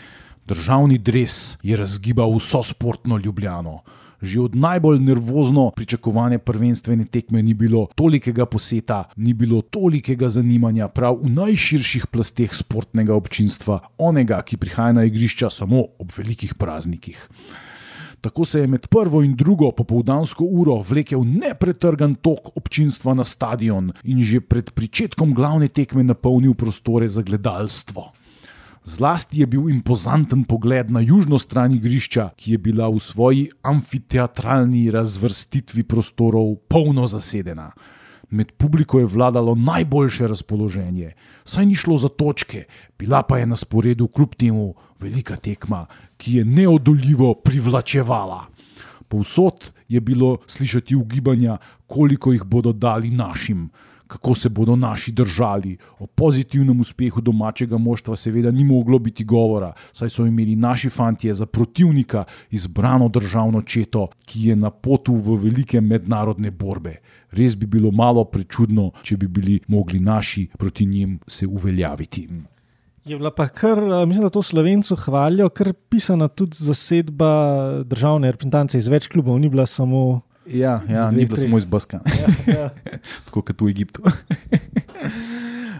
Državni dres je razgibal vso sportno ljubljano. Že od najbolj nervozno pričakovane prvenstvene tekme ni bilo tolikega poseta, ni bilo tolikega zanimanja prav v najširših plasteh sportnega občinstva, onega, ki prihaja na igrišča samo ob velikih praznikih. Tako se je med prvo in drugo popoldansko uro vlekel nepretrgan tok občinstva na stadion in že pred pričetkom glavne tekme napolnil prostore za gledalstvo. Zlasti je bil impozanten pogled na južno stran igrišča, ki je bila v svoji amfiteatralni razvrstitvi prostorov polno zasedena. Med publiko je vladalo najboljše razpoloženje, saj ni šlo za točke, bila pa je na sporedu kljub temu velika tekma, ki je neodoljivo privlačevala. Povsod je bilo slišati ugibanja, koliko jih bodo dali našim, kako se bodo naši držali. O pozitivnem uspehu domačega moštva seveda ni moglo biti govora, saj so imeli naši fantje za protivnika izbrano državno četo, ki je na potu v velike mednarodne borbe. Res bi bilo malo prečudno, če bi bili mogli naši proti njim se uveljaviti. Je bila pa kar, mislim, da to slovencu hvalijo, kar pisana tudi zasedba državne reprezentance iz več klubov, ni bila samo. Ja, ja ni treh. samo iz Baska, Ja, ja. tako kot v Egiptu.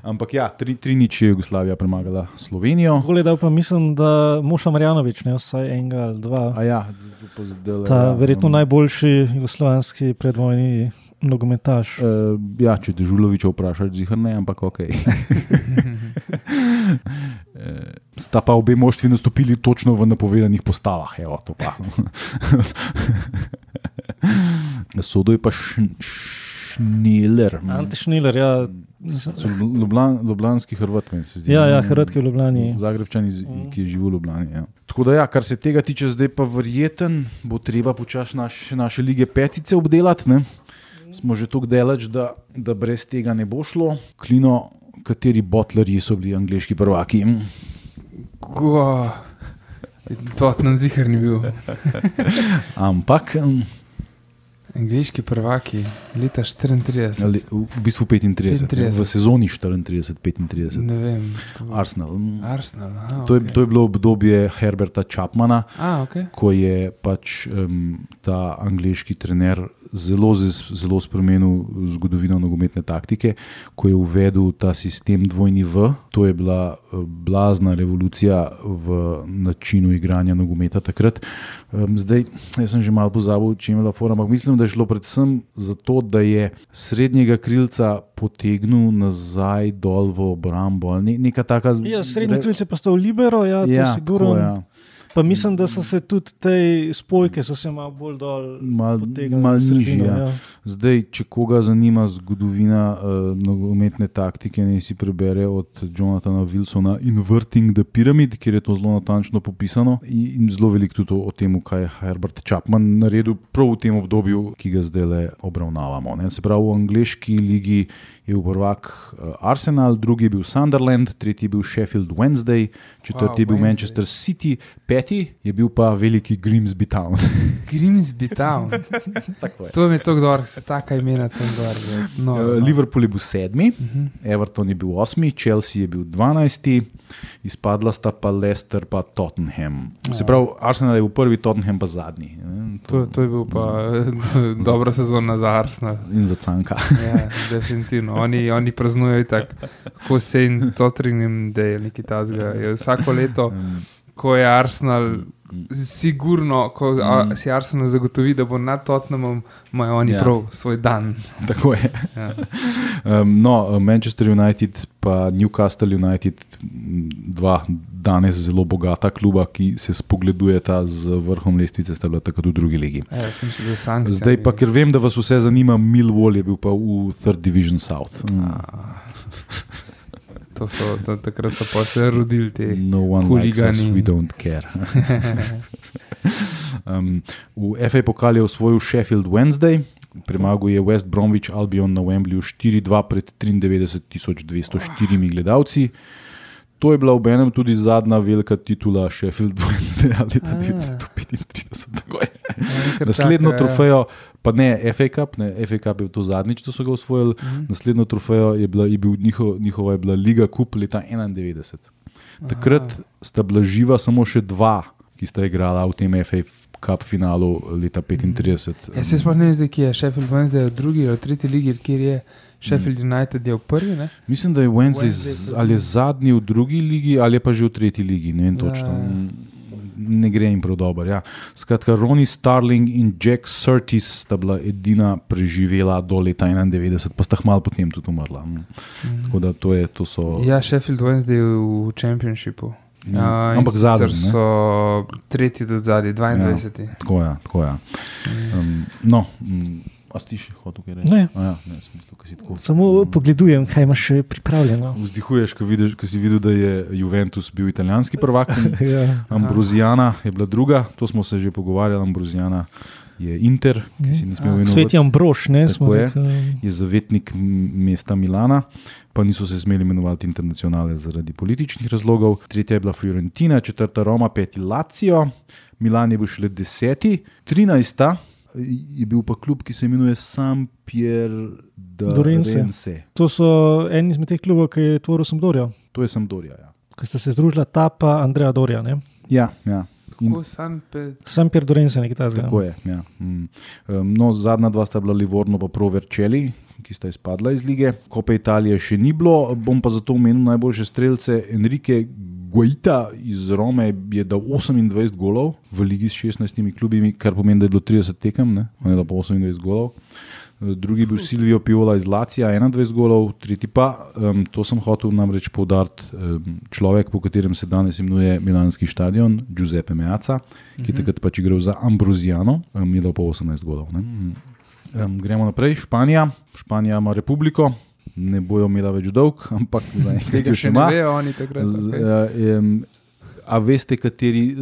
Ampak ja, tri, tri nič je Jugoslavija premagala Slovenijo. Da pa mislim, da Moša Marjanovič, ne vsaj enega ali dva. A ja, pa zdajle, Ta ja, verjetno um, najboljši jugoslovanski predvojni nogometaš. Uh, ja, če te Žuloviča vprašaš, zihar ne, ampak ok. Eh, Sta pa obe moštvi nastopili točno v napovedanih postavah, evo to pa. Sodo je pa šn- Šniler. Ante Šniler, ja. Ljubljan, Ljubljanski Hrvat, meni se zdi. Ja, ja, Hrvatski v Ljubljani. Zagrebčan, Mhm. ki je živel v Ljubljani. Ja. Tako da, ja, kar se tega tiče, zdaj pa verjeten, bo treba počasi naš, naše lige petice obdelati. Ne? Smo že tako daleč, da, da brez tega ne bo šlo. Klino, kateri botlerji so bili angliški prvaki. Ko, to nam zihar ni bil. Ampak Angliški prvaki, leta 34. ali, v bistvu 35, 35. v sezoni 34-35. Ne vem. Arsenal. mm. Arsenal. Aha, To je, okay. to je bilo obdobje Herberta Chapmana, A, okay. ko je pač um, ta angliški trener zelo, zelo spremenil zgodovino nogometne taktike, ko je uvedel ta sistem dvojni V. To je bila eh, blazna revolucija v načinu igranja nogometa takrat. Um, zdaj, jaz sem že malo pozabil, če je bila forma, ampak mislim, da je šlo predvsem za to, da je srednjega krilca potegnil nazaj dol v obrambo. Ne, neka taka, Ja, srednji krilce pa sta v Libero, ja, to Ja, sigurno. ja. Pa mislim, da so se tudi te spojke so se malo bolj dol Mal, potegnile mal sredino, nižji. Ja. Zdaj, če koga zanima zgodovina uh, nogometne taktike, naj si prebere od Jonathana Wilsona Inverting the Pyramid, kjer je to zelo natančno popisano in, in zelo veliko tudi o, o tem, kaj je Herbert Chapman naredil prav v tem obdobju, ki ga zdaj le obravnavamo. Ne. Se pravi, v angleški ligi je bil prvak uh, Arsenal, drugi je bil Sunderland, tretji je bil Sheffield Wednesday, četrti Wow, je bil Wednesday. Manchester City, peti je bil pa veliki Grimsby Town. Grimsby Town. Tako je. To je tako dobro, se taka imena tam gor. že. No, Uh, no. Liverpool je bil sedmi, Mhm. Everton je bil osmi, Chelsea je bil dvanajsti, izpadla sta pa Leicester in Tottenham. Se pravi, Arsenal je bil prvi, Tottenham pa zadnji. ne, To, to je bil pa dobra sezona za Arsenal. In za Canka. Ja, definitivno. Oni, oni praznujejo tako, ko se jim to tringem, da je nekaj tazga. Vsako leto, Um, ko je Arsenal, sigurno, ko a, Mm. si Arsenal zagotovi, da bo nad Tottenhamom, imajo oni Ja. prav svoj dan. Tako je. Ja. Um, no, Manchester United in Newcastle United, dva danes zelo bogata kluba, ki se spogledujeta z vrhom lestvice, sta bila takrat v drugi ligi. Ja. Zdaj pa, ker vem, da vas vse zanima, Millwall je bil pa v Third Division South. Mm. To so, to, takrat so pa se rodili ti. No one likes us, huligani. we don't care. um, v FA pokal je osvojil Sheffield Wednesday, premagal je West Bromwich Albion na Wembleyju 4-2 pred 93.204 gledalci. To je bila v enem tudi zadnja velika titula Sheffield Wednesday leta A. 1935. tako je. Ja, Naslednjo taka, trofejo, pa ne FA Cup, ne, FA Cup je to zadnjič, ko so ga osvojili. Mhm. Naslednjo trofejo je bila, je bil njihov, njihova je bila Liga Kup leta 91. Takrat sta bila živa samo še dva, ki sta igrala v tem FA Cup finalu leta 35. Ja, se sploh ne vem, zdaj, kje je Sheffield Wednesday v drugi ali tretji ligi, kjer je Sheffield United je v prvi. Ne? Mislim, da je Wednesday, Wednesday ali je zadnji v drugi ligi ali pa že v tretji ligi. Ne vem Ja. Ne gre jim prav dobro. Ja. Skratka, Ronnie Starling in Jack Surtis sta bila edina preživela do leta 91, pa sta hmalo potem tudi umrla. Mm. Tako da to, je, to so. Ja, Sheffield Wednesday v Championshipu. Ja, in ampak zadnji. ne. so tretji do zadnji, 22. Tako je. Tako je. Um, no, mm, a si še hotel kaj reči? Ne. A Ja, ne, da si tako. Samo pogledujem, kaj imaš še pripravljeno. Vzdihuješ, ko, vidiš, ko si videl, da je Juventus bil italijanski prvak. Ja. Ambrozijana je bila druga, to smo se že pogovarjali. Ambrozijana je Inter, ki si ni smel A, imenovati. Svet je Ambrož, ne smo je. rekli. je zavetnik mesta Milana, pa niso se smeli imenovati internacionale zaradi političnih razlogov. Tretja je bila Fiorentina, četrta Roma, peti Lazio, Milan je bil šele deseti, trinajsta je bil pa klub, ki se imenuje San Pier Dorense. Dorense. To so eni izmed teh klubov, ki je tvoril Sampdoria, To je Sampdoria. Ja, ki sta se združila ta pa Andreja Dorja. Ne? ja. ja. In Ko San Pe- Sam Pier Dorense, nekaj takega. Tako je. Ja. Mm. No, zadnja dva sta bila Livorno in Proverčeli, ki sta izpadla iz lige. Kope Italije še ni bilo, bom pa zato omenil najboljše streljce. Enrique Guaita iz Rome je dal 28 golov v ligi s 16 klubi, kar pomeni, da je bilo 30 tekem, ne? on je dal pa 28 golov. Drugi je bil Silvio Piola iz Lacija, 21 golov, tretji pa, um, to sem hotel namreč poudariti, um, človek, po katerem se danes imenuje Milanski stadion, Giuseppe Meaca, ki je takrat pač igral za Ambrozijano, um, je dal pa 18 golov. ne. Um, gremo naprej, Španija. Španija ima republiko, ne bojo imela več dolg, ampak zaenkrat jo še še ne ima. vejo oni takrat. Z- ja, em, A veste, kateri eh,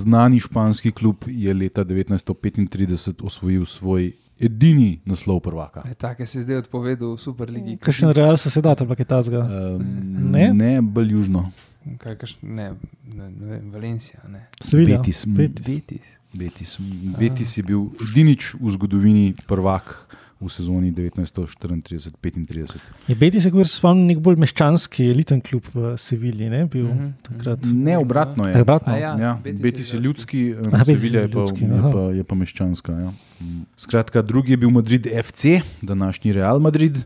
znani španski klub je leta 1935 osvojil svoj edini naslov prvaka? E, Take se je zdaj odpovedal v Superligi. Kakšen real so se dati, ampak je ta zga. Um, Ne? ne, bolj južno. Kaj, kaš, ne, ne, ne vem, Valencija. Ne. Sevilla. Betis. Betis. Betis. Betis. Betis je bil edinič v zgodovini prvak v sezoni 1934-35. Je Betis, kot se spomnim, nek bolj meščanski, eliten klub v Sevilji, ne bil Mhm. takrat. Ne, obratno Je je. obratno. A ja. Ja, Betis je Betis je ljudski, um, Aha, Betis je Sevilja je, pa- ljudski, je, pa, je pa meščanska. Ja. Mm. Skratka, drugi je bil Madrid FC, današnji Real Madrid,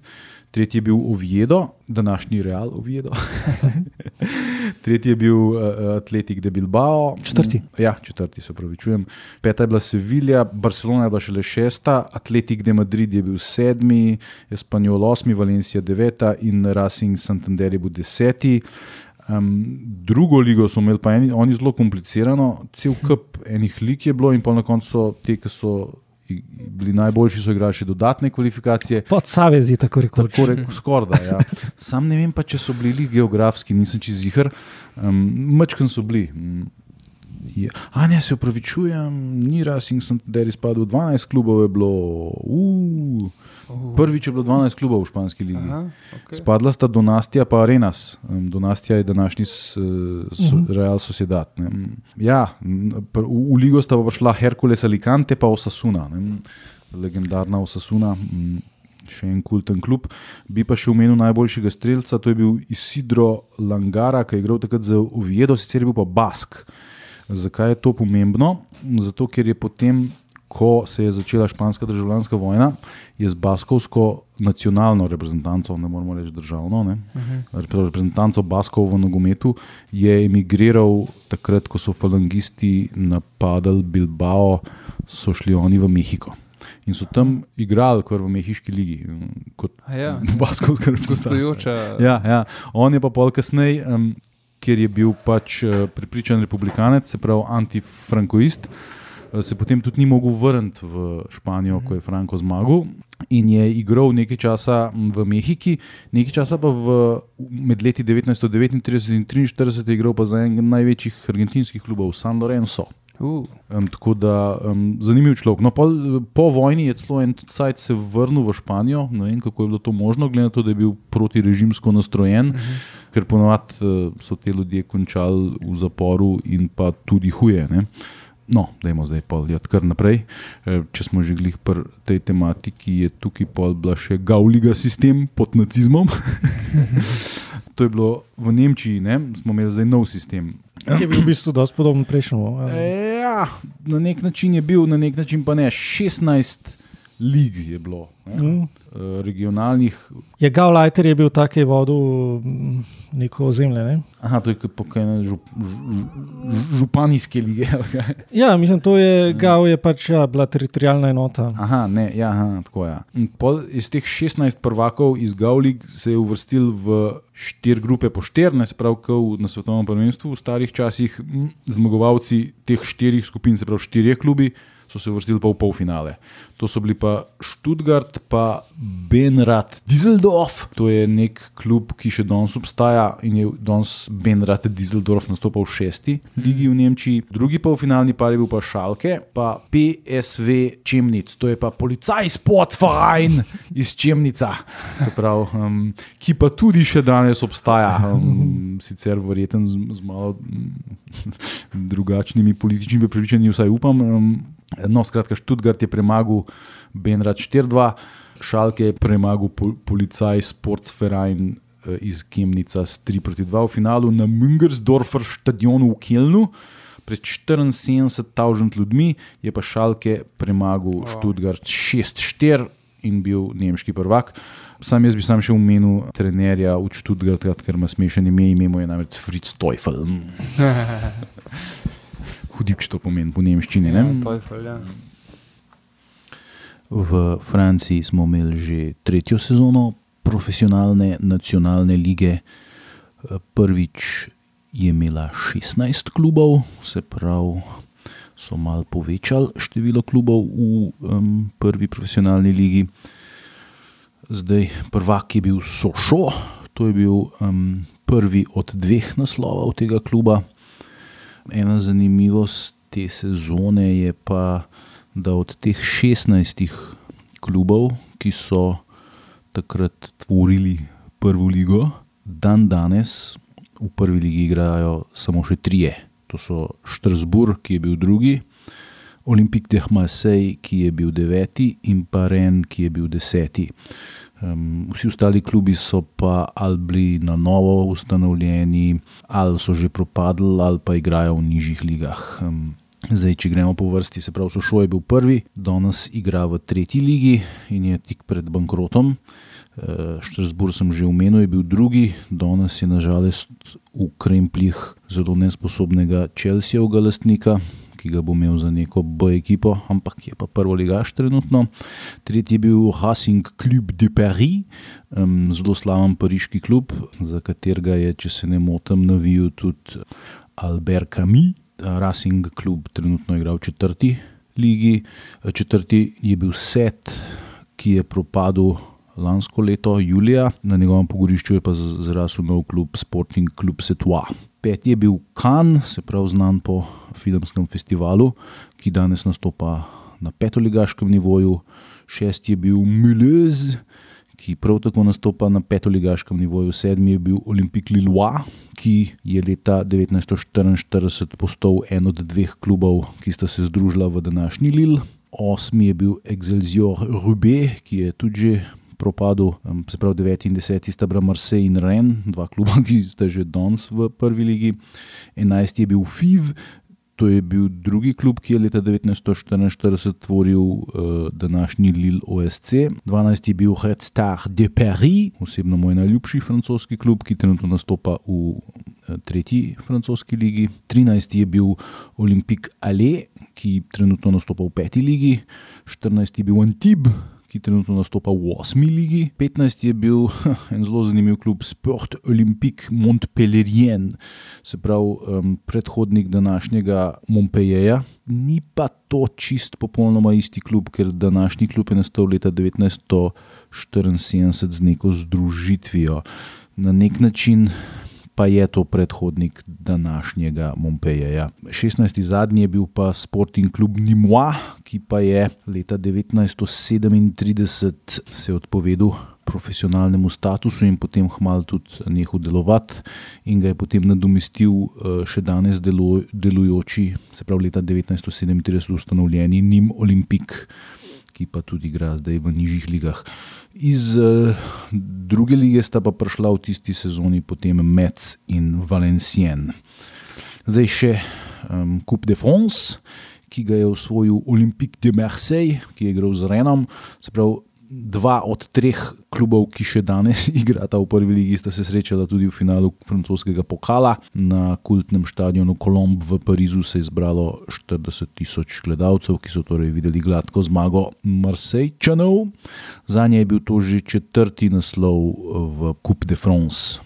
tretji je bil Oviedo, današnji Real Oviedo. tretji je bil uh, Atletik de Bilbao. Četrti. Mm, Ja, četrti se pravičujem. Peta je bila Sevilja, Barcelona je bila šele šesta, Atletik de Madrid je bil sedmi, Espanjol osmi, Valencija deveta in Racing Santander je bil deseti. Um, drugo ligo so imeli pa eni, oni zelo komplicirano, cel kup enih lig je bilo, in pa na koncu so te, ki so bili najboljši, so igrali še dodatne kvalifikacije. Pod Savezi, tako rekoč. Tako reko, skorda. Ja. Sam ne vem pa, če so bili geografski, nisem čez zihar. Um, Mačken so bili. Mm, Je. A ne, se upravičujem, ni Racing Santander izpadel, 12 klubov je bilo. Uh, Uh, prvič je bilo 12 klubov v španski ligi. Aha, okay. Spadla sta Donastija in Arenas. Donastija je današnji s, so, Real Sociedad. Ne. Mm, Ja, m, pr- v, v ligo sta pa prišla Herkules Alicante pa Osasuna, ne. legendarna Osasuna. Še en kulten klub. Bi pa še omenil najboljšega streljca, to je bil Isidro Langara, ki je igral takrat za Oviedo, sicer je bil pa Bask. Zakaj je to pomembno? Zato, ker je potem, ko se je začela španska državljanska vojna, je z baskovsko nacionalno reprezentanco, ne moramo reči državno, ne, Mhm. reprezentanco Baskov v nogometu, je emigriral takrat, ko so falangisti napadali Bilbao, so šli oni v Mehiko. In so tam igrali, kot v Mehiški ligi, kot A ja, baskovska reprezentanca. Ja, ja. On je pa pol kasneje, um, ker je bil pač uh, prepričan republikanec, se pravi antifrankoist, uh, se potem tudi ni mogel vrniti v Španijo, ko je Franko zmagal. In je igral nekaj časa v Mehiki, nekaj časa pa v, med leti 1939 in 1943 je igral pa za enega največjih argentinskih klubov, San Lorenzo. Uh, Um, tako da um, zanimiv človek. No, pol, po vojni je celo en cajt se vrnil v Španijo. Ne vem, kako je bilo to možno, glede na to, da je bil protirežimsko nastrojen, uh -huh. ker ponovadi uh, so te ljudje končali v zaporu in pa tudi huje. Ne? No, dajmo zdaj poljati kar naprej. Eh, Če smo že glih pri tej tematiki, je tukaj pol bila še Gauliga sistem pod nacizmom. to je bilo v Nemčiji, ne? smo imeli zdaj nov sistem. Ki je bil v bistvu dosti podoben prejšnjemu. Ja, na nek način je bil, na nek način pa ne. 16 lig je bilo Ne? Mm. Regionalnih. Je Gauleiter je bil tak, ki je vodil mm, neko ozemlje. Ne? Aha, to je kot pokajne žup, županijske lige. ja, mislim, to je Gau je pač ja, bila teritorijalna enota. Aha, ne, ja, aha, tako je. Ja. Iz teh 16 prvakov iz Gaulig se je uvrstil v štiri grupe po 14, prav kot na svetovnem prvenstvu v starih časih, zmagovalci teh štirih skupin, se pravi štirje klubi so se vrstili pa v polfinale. To so bili pa Študgard, pa Benrad Dieseldorf, to je nek klub, ki še danes obstaja in je danes Benrad Dieseldorf nastopal v šesti ligi v Nemčiji. Drugi polfinalni par je bil pa Šalke, pa PSV Čemnic, to je pa policaj Sportverein iz Čemnica, pravi, um, ki pa tudi še danes obstaja, um, sicer verjeten z, z malo um, drugačnimi političnimi prepričanji, vsaj upam. Um, No, skratka, Študgard je premagal Benrad 4-2, Šalke je premagal policaj Sportsverein eh, iz Kemnica s 3-2 v finalu na Müngersdorfer stadionu v Kelnu. Pred 74.000 ljudmi je pa Šalke premagal Študgard 6-4 in bil nemški prvak. Sam jaz bi sam še omenil trenerja v Študgardu, ker ima smešen ime, ime je namreč Fritz Teufel. hudič to pomeni po nemščini. Ja, Teufel, ja. V Franciji smo imeli že tretjo sezono profesionalne nacionalne lige. Prvič je imela 16 klubov, se pravi, so malo povečali število klubov v um, prvi profesionalni ligi. Zdaj, prvak je bil Sošo, to je bil um, prvi od dveh naslovov tega kluba ena zanimivost te sezone je pa, da od teh 16 klubov, ki so takrat tvorili prvo ligo, dan danes v prvi ligi igrajo samo še trije. To so Štrasburg, ki je bil drugi, Olimpik de Marseille, ki je bil deveti, in pa Ren, ki je bil deseti. Um, vsi ostali klubi so pa ali bili na novo ustanovljeni, ali so že propadli, ali pa igrajo v nižjih ligah. Um, zdaj, če gremo po vrsti, se pravi, Sošo je bil prvi, danes igra v tretji ligi in je tik pred bankrotom. Uh, Štrasburg sem že omenil, je bil drugi, danes je nažalost v krempljih zelo nesposobnega Čelsijevega lastnika, ki ga bo imel za neko B ekipo, ampak je pa prvo ligaš trenutno. Tretji je bil Racing Club de Paris, um, zelo slaven pariški klub, za katerega je, če se ne motim, navijal tudi Albert Camus. Racing Club trenutno igra v četrti ligi, četrti je bil Set, ki je propadel. Lansko leto, julija, na njegovem pogorišču je pa zrasel nov klub, Sporting Club Setois peti je bil Kan, se pravi znan po filmskem festivalu, ki danes nastopa na petoligaškem nivoju, šesti je bil Mulez, ki prav tako nastopa na petoligaškem nivoju, sedmi je bil Olimpik Lillois, ki je leta 1944 postal en od dveh klubov, ki sta se združila v današnji Lil. Osmi je bil Excelsior Rubé, ki je tudi že propadu, se pravi 9 in 10, sta bila Marseille in Ren, dva kluba, ki sta že danes v prvi ligi. 11 je bil FIV, to je bil drugi klub, ki je leta 1944 tvoril uh, današnji Lille OSC. 12 je bil Red Star de Paris, osebno moj najljubši francoski klub, ki trenutno nastopa v uh, tretji francoski ligi. 13 je bil Olympique Allais, ki trenutno nastopa v peti ligi. 14 je bil Antibes ki trenutno nastopa v 8. ligi. 15 je bil en zelo zanimiv klub Sport Olympique Montpellier, se pravi um, predhodnik današnjega Montpellierja. Ni pa to čist popolnoma isti klub, ker današnji klub je nastal leta 1974 z neko združitvijo. Na nek način pa je to predhodnik današnjega Montpellierja. 16. zadnji je bil pa Sporting Club Nimois, ki pa je leta 1937 se odpovedal profesionalnemu statusu in potem hmal tudi nehal delovati in ga je potem nadomestil eh, še danes delujoči, se pravi leta 1937 ustanovljeni Nim Olimpik ki pa tudi igra zdaj v nižjih ligah. Iz uh, druge lige sta pa prišla v tisti sezoni potem Metz in Valencien. Zdaj še um, Coupe de France, ki ga je osvojil Olympique de Marseille, ki je igral z Renom. Se pravi, dva od treh klubov, ki še danes igrata v prvi ligi, sta se srečala tudi v finalu francoskega pokala. Na kultnem stadionu Kolomb v Parizu se je zbralo 40 tisoč gledalcev, ki so torej videli gladko zmago Marsejčanov. Za nje je bil to že četrti naslov v Coupe de France.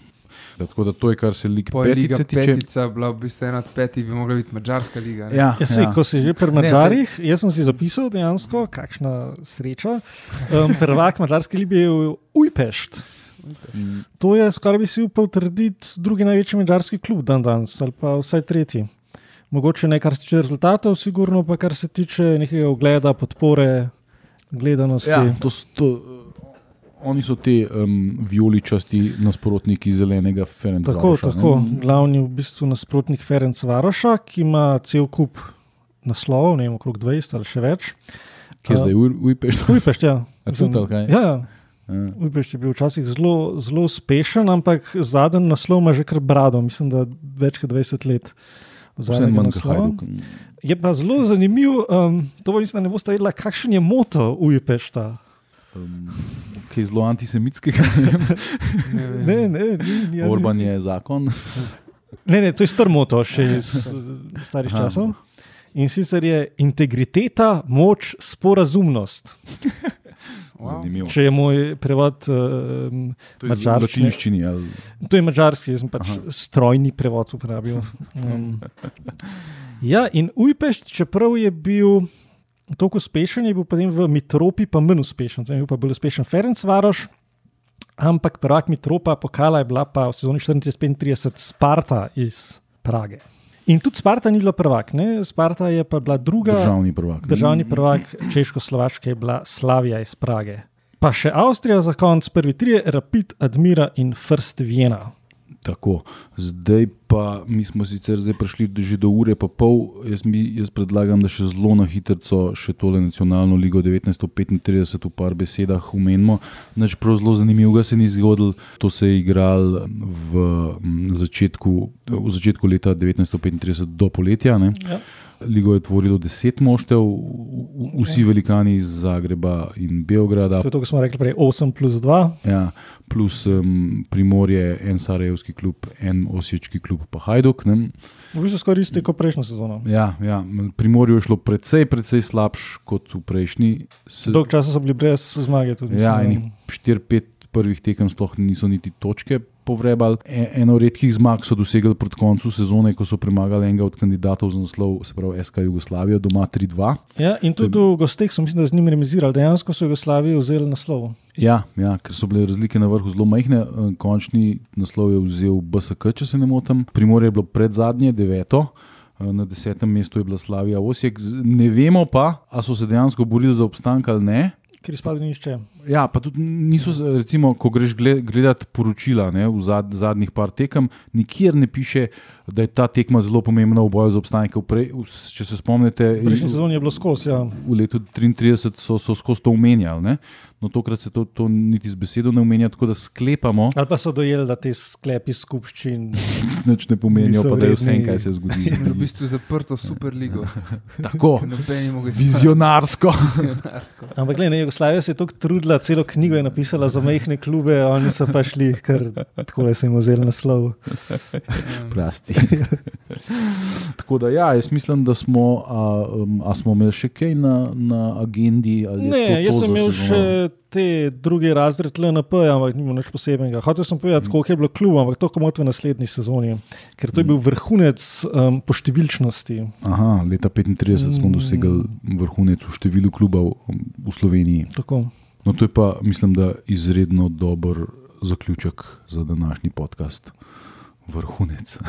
Tako da to je, kar se lig petice tiče. Petica bila v bistvu ena od petih, bi mogla biti mačarska liga. ne? Ja, Ja, sej, ja. ko si že pri Mačarih, jaz sem si zapisal dejansko, kakšna sreča. Um, prvak Mačarske lige je Ujpešt. Mm, To je, skoraj bi si upal trditi, drugi največji mačarski klub dan danes, ali pa vsaj tretji. Mogoče ne kar se tiče rezultatov, sigurno pa kar se tiče nekega ogleda, podpore, gledanosti. Ja, to, to, oni so ti um, vijoličasti nasprotniki zelenega Ferenca. Tako, tako. Glavni v bistvu nasprotnik Ferenc Varoša, ki ima cel kup naslovov, ne vem, okrog 20 ali še več. Kje je zdaj Ujpeš? Ujpešt, ja. A tudi ali kaj? Ja, ja. Ja. Ujpešt je bil včasih zelo, zelo uspešen, ampak zadnji naslov ima že kar brado, mislim, da več kot 20 let. Je pa zelo zanimiv, um, to pa mislim, da ne boste vedeli, kakšen je moto Ujpešta. Um, Kaj zelo antisemitskega, ne. Ne, ni, ni Orban je zakon. Ne, ne, to je star moto, še iz eh, starih Aha. časov. In sicer je integriteta, moč, sporazumnost. Wow. Zanimivo. Če je moj prevod, um, To je v madžarščine. latinščini. ali- to je mačarski, jaz sem pač. Aha. strojni prevod uporabil. Um, ja, in Ujpešt, čeprav je bil tako uspešen, je bil potem v Mitropi pa manj uspešen. Zdaj je bil pa bolj uspešen Ferenc Varoš. Ampak prvak Mitropa pokala je bila pa v sezoni 34-35 Sparta iz Prage. In tudi Sparta ni bila prvak, ne? Sparta je pa bila druga. Državni prvak. Državni prvak Češko-Slovaške je bila Slavija iz Prage. Pa še Avstrija za konc, prvi tri, Rapid, Admira in First Vienna. Tako, zdaj pa mi smo sicer prišli že do ure, pa pol. Jaz, mi, jaz predlagam, da še zelo na hitro še tole nacionalno ligo 1935 v par besedah umenimo. Nač prav zelo zanimivega se ni zgodilo. To se je igral v, začetku, v začetku leta 1935 do poletja. Ne. Ja. Ligo je tvorilo deset moštev, vsi velikani iz Zagreba in Beograda. To je to, kar smo rekli prej, 8 plus 2. Ja, plus um, Primorje, en Sarajevski klub, en Osječki klub, pa Hajduk. Ne? V bistvu skoraj isto kot prejšnjo sezono. Ja, ja, Primorju je šlo precej, precej slabš kot v prejšnji. Se, Dolg časa so bili brez zmage. Tudi, ja, enih 4-5 prvih tekem sploh niso niti točke povrebali. E, eno redkih zmag so dosegli proti koncu sezone, ko so premagali enega od kandidatov za naslov, se pravi SK Jugoslavijo, doma 3-2. ja, in tudi v gosteh so mislim, da z njimi remizirali. Dejansko so Jugoslaviji vzeli naslov. Ja, ja, ker so bile razlike na vrhu zelo majhne. Eh, Končni naslov je vzel BSK, če se ne motim. Primorje je bilo pred zadnje, deveto. Eh, Na desetem mestu je bila Slavija Osijek. Ne vemo pa, ali so se dejansko borili za obstanek ali ne. Ker izpadli nišče. Ja, pa tudi niso, recimo, ko greš gle- gledati poročila ne, v zad, zadnjih par tekem, nikjer ne piše, da je ta tekma zelo pomembna v boju za obstanek. Če se spomnite, prejšnji sezoni je bilo skozi. Ja. v letu 33 so, so skozi to omenjali, ne? no tokrat se to, to niti z besedo ne omenja, tako da sklepamo, Ali pa so dojeli, da te sklepi skupščin. nič ne pomenijo, pa da je vse, kaj se zgodi. V bistvu zaprto superligo. Tako, Noben je mogel vizionarsko. vizionarsko. Ampak, gledaj, Jugoslavija se je tako trudila, celo knjigo je napisala za majhne klube, oni so pa šli, ker tako so jim vzeli naslov. Prasti. Tako da, ja, jaz mislim, da smo, a, um, a smo imeli še kaj na, na agendi. je to Ne, to jaz za sem imel še te druge razred LNP, ampak ni bilo nič posebnega. Hotel sem povedati, Mm. koliko je bilo klubov, ampak to komot v naslednji sezoni, ker to je bil vrhunec um, po številčnosti. Aha, leta 35 smo Mm. dosegli vrhunec v številu klubov um, v Sloveniji. Tako. No, to je pa, mislim, da izredno dober zaključek za današnji podcast. Vrhunec.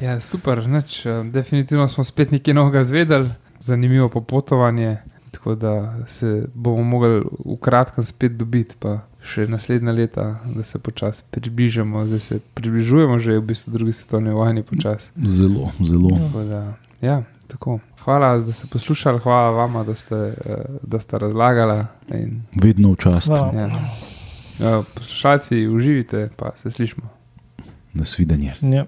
Ja, super, nič, eh, definitivno smo spet nekaj novega zvedeli, zanimivo popotovanje. Tako da se bomo mogli v kratkem spet dobiti, pa še naslednja leta, da se počasi približamo, zdaj se približujemo že v bistvu drugi svetovni vojni počasi. Zelo, zelo. Tako da, Ja, tako. Hvala, da ste poslušali, hvala vama, da ste, eh, da ste razlagali. In, Vedno v čast. Hvala. ja. Ja, Poslušalci, uživite, pa se slišmo. Nasvidenje. Ja.